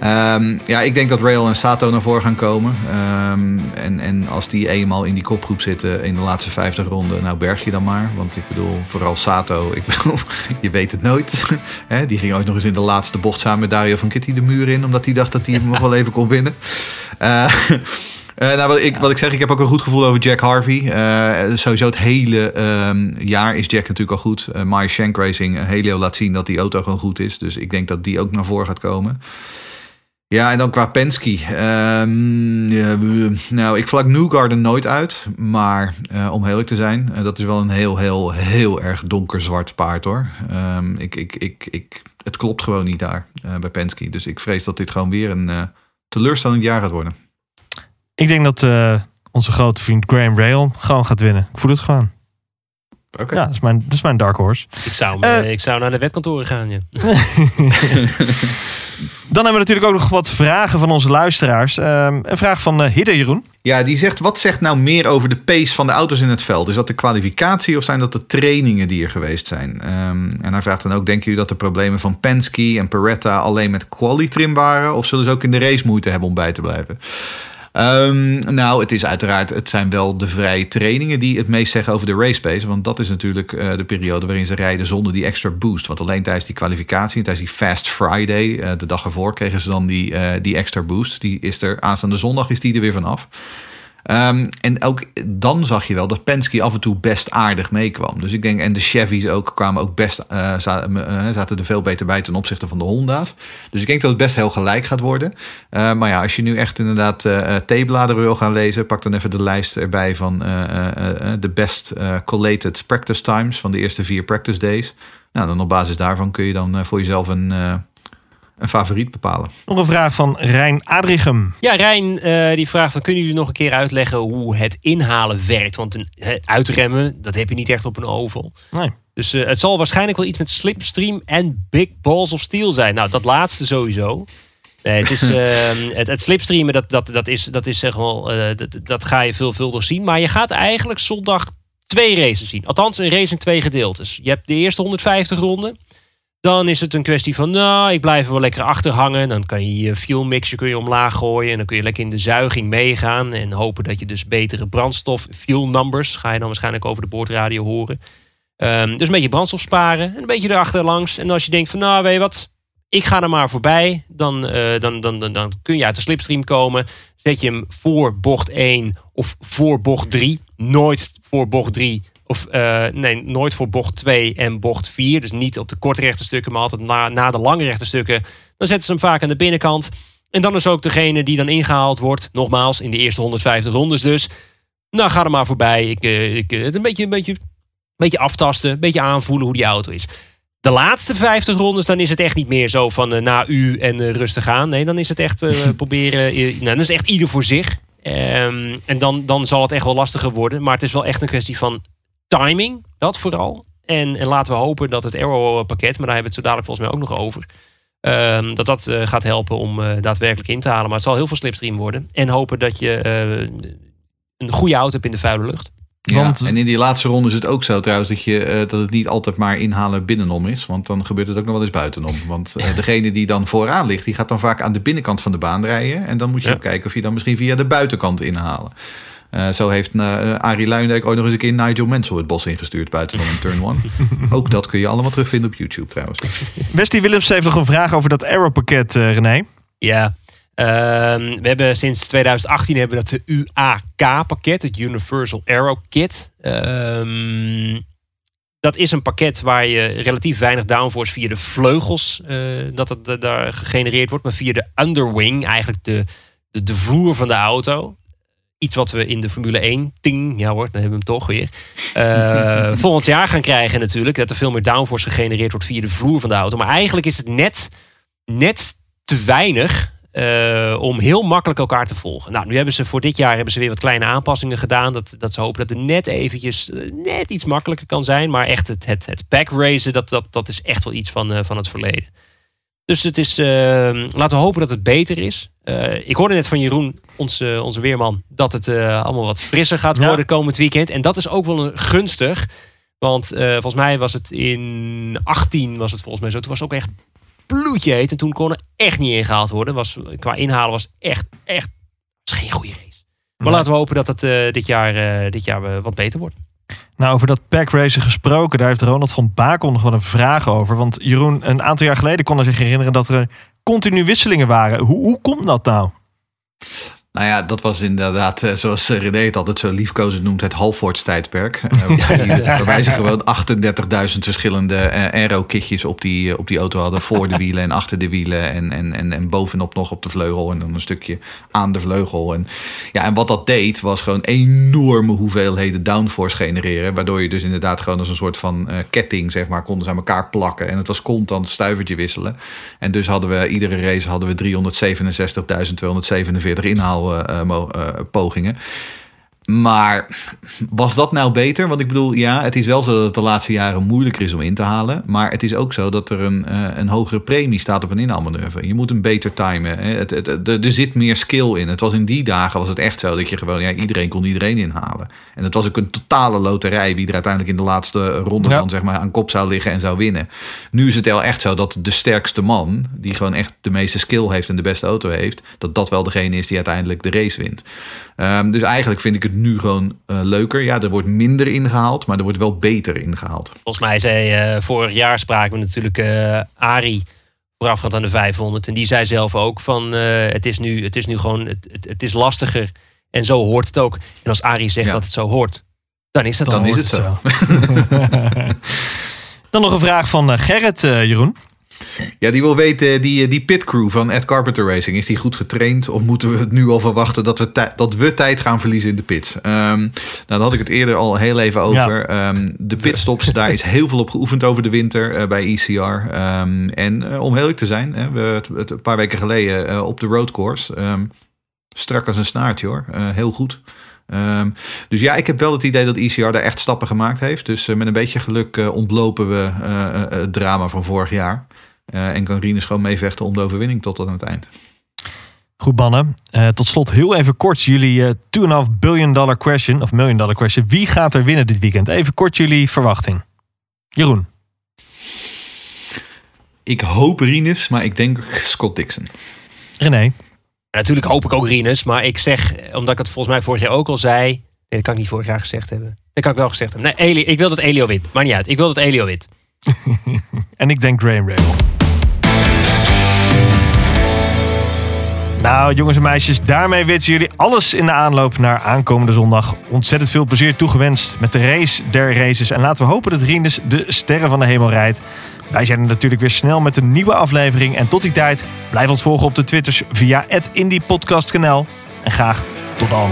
Ehm, ja, ik denk dat Rail en Sato naar voren gaan komen. Ehm, en, en als die eenmaal in die kopgroep zitten in de laatste 50 ronden, nou berg je dan maar. Want ik bedoel, vooral Sato, ik bedoel, je weet het nooit. Die ging ooit nog eens in de laatste bocht samen met Dario van Kitty de muur in, omdat hij dacht dat hij hem nog wel even kon winnen. Eh, eh, nou, wat, ik, wat ik zeg, ik heb ook een goed gevoel over Jack Harvey. Eh, sowieso het hele ehm, jaar is Jack natuurlijk al goed. Uh, Shank Racing, Helio laat zien dat die auto gewoon goed is. Dus ik denk dat die ook naar voren gaat komen. Ja, en dan qua Penske. We- nou, ik vlak Newgarden nooit uit. Maar eh, om eerlijk te zijn, eh, dat is wel een heel, heel, heel erg donkerzwart paard hoor. Ehm, ik, ik, ik, ik, het klopt gewoon niet daar eh, bij Penske. Dus ik vrees dat dit gewoon weer een teleurstellend jaar gaat worden. Ik denk dat onze grote vriend Graham Rail gewoon gaat winnen. Ik voel het gewoon. Oké. Ja, dat is, mijn, dat is mijn dark horse. Ik zou, Eh. eh, ik zou naar de wetkantoren gaan. Ja. Dan hebben we natuurlijk ook nog wat vragen van onze luisteraars. Ehm, een vraag van eh Hidde Jeroen. Ja, die zegt, wat zegt nou meer over de pace van de auto's in het veld? Is dat de kwalificatie of zijn dat de trainingen die er geweest zijn? Ehm, en hij vraagt dan ook, denken jullie dat de problemen van Penske en Beretta alleen met quali-trim waren? Of zullen ze ook in de race moeite hebben om bij te blijven? Ehm, nou, het is uiteraard, het zijn wel de vrije trainingen die het meest zeggen over de race. Want dat is natuurlijk eh, de periode waarin ze rijden zonder die extra boost. Want alleen tijdens die kwalificatie, en tijdens die Fast Friday, eh, de dag ervoor, kregen ze dan die, eh, die extra boost. Die is er aanstaande zondag, is die er weer vanaf. Ehm, en ook dan zag je wel dat Penske af en toe best aardig meekwam. Dus ik denk, en de Chevys ook kwamen ook best, eh, eh, zaten er veel beter bij ten opzichte van de Honda's. Dus ik denk dat het best heel gelijk gaat worden. Eh, maar ja, als je nu echt inderdaad eh theebladeren wil gaan lezen, pak dan even de lijst erbij van de best collated practice times van de eerste vier practice days. Nou, dan op basis daarvan kun je dan voor jezelf een, een favoriet bepalen. Nog een vraag van Rijn Adrichem. Ja, Rijn eh, die vraagt: dan kunnen jullie nog een keer uitleggen hoe het inhalen werkt? Want een, uitremmen, dat heb je niet echt op een oval. Nee. Dus eh, het zal waarschijnlijk wel iets met slipstream en big balls of steel zijn. Nou, dat laatste sowieso. Nee, het, is, ehm, het, het slipstreamen, dat, dat, dat, is, dat is zeg wel, eh, dat, dat ga je veelvuldig zien. Maar je gaat eigenlijk zondag twee races zien. Althans, een race in twee gedeeltes. Je hebt de eerste 150 ronden. Dan is het een kwestie van, nou, ik blijf er wel lekker achter hangen. Dan kan je je fuel mixer kun je omlaag gooien. En dan kun je lekker in de zuiging meegaan. En hopen dat je dus betere brandstof, fuel numbers, ga je dan waarschijnlijk over de boordradio horen. Ehm, dus een beetje brandstof sparen. En een beetje erachter langs. En als je denkt van, nou, weet je wat, ik ga er maar voorbij. Dan, eh, dan, dan, dan, dan kun je uit de slipstream komen. Zet je hem voor bocht 1 of voor bocht 3. Nooit voor bocht 3. Of eh, nee, nooit voor bocht 2 en bocht 4. Dus niet op de korte rechte stukken, maar altijd na, na de lange rechte stukken. Dan zetten ze hem vaak aan de binnenkant. En dan is ook degene die dan ingehaald wordt. Nogmaals, in de eerste 150 rondes dus. Nou, ga er maar voorbij. Ik, eh, ik, eh, het een beetje, een beetje, een beetje aftasten. Een beetje aanvoelen hoe die auto is. De laatste 50 rondes, dan is het echt niet meer zo van na u en rustig aan. Nee, dan is het echt proberen. nou, dan is het echt ieder voor zich. Ehm, en dan, dan zal het echt wel lastiger worden. Maar het is wel echt een kwestie van timing. Dat vooral. En, en laten we hopen dat het Aero-pakket, maar daar hebben we het zo dadelijk volgens mij ook nog over. ehm, dat dat eh, gaat helpen om eh, daadwerkelijk in te halen. Maar het zal heel veel slipstream worden. En hopen dat je eh, een goede auto hebt in de vuile lucht. Ja, Want- en in die laatste ronde is het ook zo trouwens dat, je, eh, dat het niet altijd maar inhalen binnenom is. Want dan gebeurt het ook nog wel eens buitenom. Want eh, degene die dan vooraan ligt, die gaat dan vaak aan de binnenkant van de baan rijden. En dan moet je Ja. ook kijken of je dan misschien via de buitenkant inhalen. Eh, zo heeft uh, Arie Luijendijk ooit nog eens een keer Nigel Mansell het bos ingestuurd buitenom in turn 1. ook dat kun je allemaal terugvinden op YouTube trouwens. Wesley Willems heeft nog een vraag over dat Aero-pakket, eh, René. Ja. Ehm, we hebben sinds 2018 hebben we dat de UAK-pakket, het Universal Aero Kit. Ehm, dat is een pakket waar je relatief weinig downforce via de vleugels eh, dat het daar gegenereerd wordt, maar via de underwing, eigenlijk de, de, de vloer van de auto. Iets wat we in de Formule 1, ting, ja hoor, dan hebben we hem toch weer. eh, volgend jaar gaan krijgen natuurlijk. Dat er veel meer downforce gegenereerd wordt via de vloer van de auto. Maar eigenlijk is het net, net te weinig eh, om heel makkelijk elkaar te volgen. Nou, nu hebben ze voor dit jaar hebben ze weer wat kleine aanpassingen gedaan. Dat, dat ze hopen dat het net eventjes eh, net iets makkelijker kan zijn. Maar echt het, het, het pack racen, dat, dat, dat is echt wel iets van, van het verleden. Dus het is, eh, laten we hopen dat het beter is. Eh, ik hoorde net van Jeroen, onze, onze weerman, dat het eh, allemaal wat frisser gaat Ja. worden komend weekend. En dat is ook wel een gunstig. Want volgens mij was het in 18 was het volgens mij zo. Toen was het ook echt bloedje heet. En toen kon er echt niet ingehaald worden. Was, qua inhalen was echt, echt was geen goede race. Maar Nee. laten we hopen dat het dit jaar, dit jaar wat beter wordt. Nou, over dat pack racen gesproken, daar heeft Ronald van Bakel nog wel een vraag over. Want Jeroen, een aantal jaar geleden kon hij zich herinneren dat er continu wisselingen waren. Hoe, hoe komt dat nou? Nou ja, dat was inderdaad, eh, zoals eh, René het altijd zo liefkozend noemt, het Halfords tijdperk. Eh, waarbij- ze gewoon 38.000 verschillende aero-kitjes op die, op die auto hadden. Voor de wielen en achter de wielen. En, en, en, en bovenop nog op de vleugel. En dan een stukje aan de vleugel. En, ja, en wat dat deed, was gewoon enorme hoeveelheden downforce genereren. Waardoor je dus inderdaad gewoon als een soort van ketting, zeg maar, konden ze aan elkaar plakken. En het was constant stuivertje wisselen. En dus hadden we iedere race hadden we 367.247 inhaalpogingen. Maar was dat nou beter? Want ik bedoel, ja, het is wel zo dat het de laatste jaren moeilijker is om in te halen. Maar het is ook zo dat er een, eh, een hogere premie staat op een inhaalmanoeuvre. Je moet hem beter timen. Hè. Het, het, het- er zit meer skill in. Het was in die dagen was het echt zo dat je gewoon, ja, iedereen kon iedereen inhalen. En het was ook een totale loterij wie er uiteindelijk in de laatste ronde Ja. dan zeg maar aan kop zou liggen en zou winnen. Nu is het wel echt zo dat de sterkste man, die gewoon echt de meeste skill heeft en de beste auto heeft, dat dat wel degene is die uiteindelijk de race wint. Ehm, dus eigenlijk vind ik het nu gewoon eh, leuker. Ja, er wordt minder ingehaald, maar er wordt wel beter ingehaald. Volgens mij zei eh, vorig jaar spraken we natuurlijk eh Ari voorafgaand aan de 500. En die zei zelf ook van eh, het, is nu, het is nu gewoon, het, het, het is lastiger. En zo hoort het ook. En als Ari zegt Ja. dat het zo hoort, dan is dat Dan zo. is het zo. Dan nog een vraag van eh, Gerrit, eh, Jeroen. Ja, die wil weten, die, die pitcrew van Ed Carpenter Racing, is die goed getraind? Of moeten we het nu al verwachten dat we, tij- dat we tijd gaan verliezen in de pits? Ehm, nou, daar had ik het eerder al heel even over. Ehm, de pitstops, daar is heel veel op geoefend over de winter eh, bij ECR. Ehm, en eh, om heel eerlijk te zijn, hè, we het, het een paar weken geleden eh, op de roadcourse. strak als een snaartje hoor, Eh, heel goed. Ehm, dus ja, ik heb wel het idee dat ECR daar echt stappen gemaakt heeft. Dus eh, met een beetje geluk eh, ontlopen we eh, het drama van vorig jaar. En kan Rinus gewoon meevechten om de overwinning tot aan het eind. Goed, Bannen. Eh, tot slot heel even kort jullie eh 2,5 billion dollar question, of million dollar question. Wie gaat er winnen dit weekend? Even kort jullie verwachting. Jeroen. Ik hoop Rinus, maar ik denk Scott Dixon. René. Natuurlijk hoop ik ook Rinus. Maar ik zeg, omdat ik het volgens mij vorig jaar ook al zei. Nee, dat kan ik niet vorig jaar gezegd hebben. Dat kan ik wel gezegd hebben. Nee, Eli, ik wil dat Elio wint. Maakt niet uit. Ik wil dat Elio wint. En ik denk Graham Rahal. Nou, jongens en meisjes, daarmee weten jullie alles in de aanloop naar aankomende zondag. Ontzettend veel plezier toegewenst met de race der races. En laten we hopen dat Rinus de sterren van de hemel rijdt. Wij zijn er natuurlijk weer snel met een nieuwe aflevering. En tot die tijd, blijf ons volgen op de Twitters via het Indie. En graag tot dan.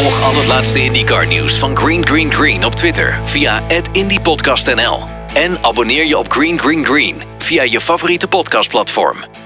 Volg al het laatste IndyCar nieuws van Green Green Green op Twitter via @indypodcastnl en abonneer je op Green Green Green via je favoriete podcastplatform.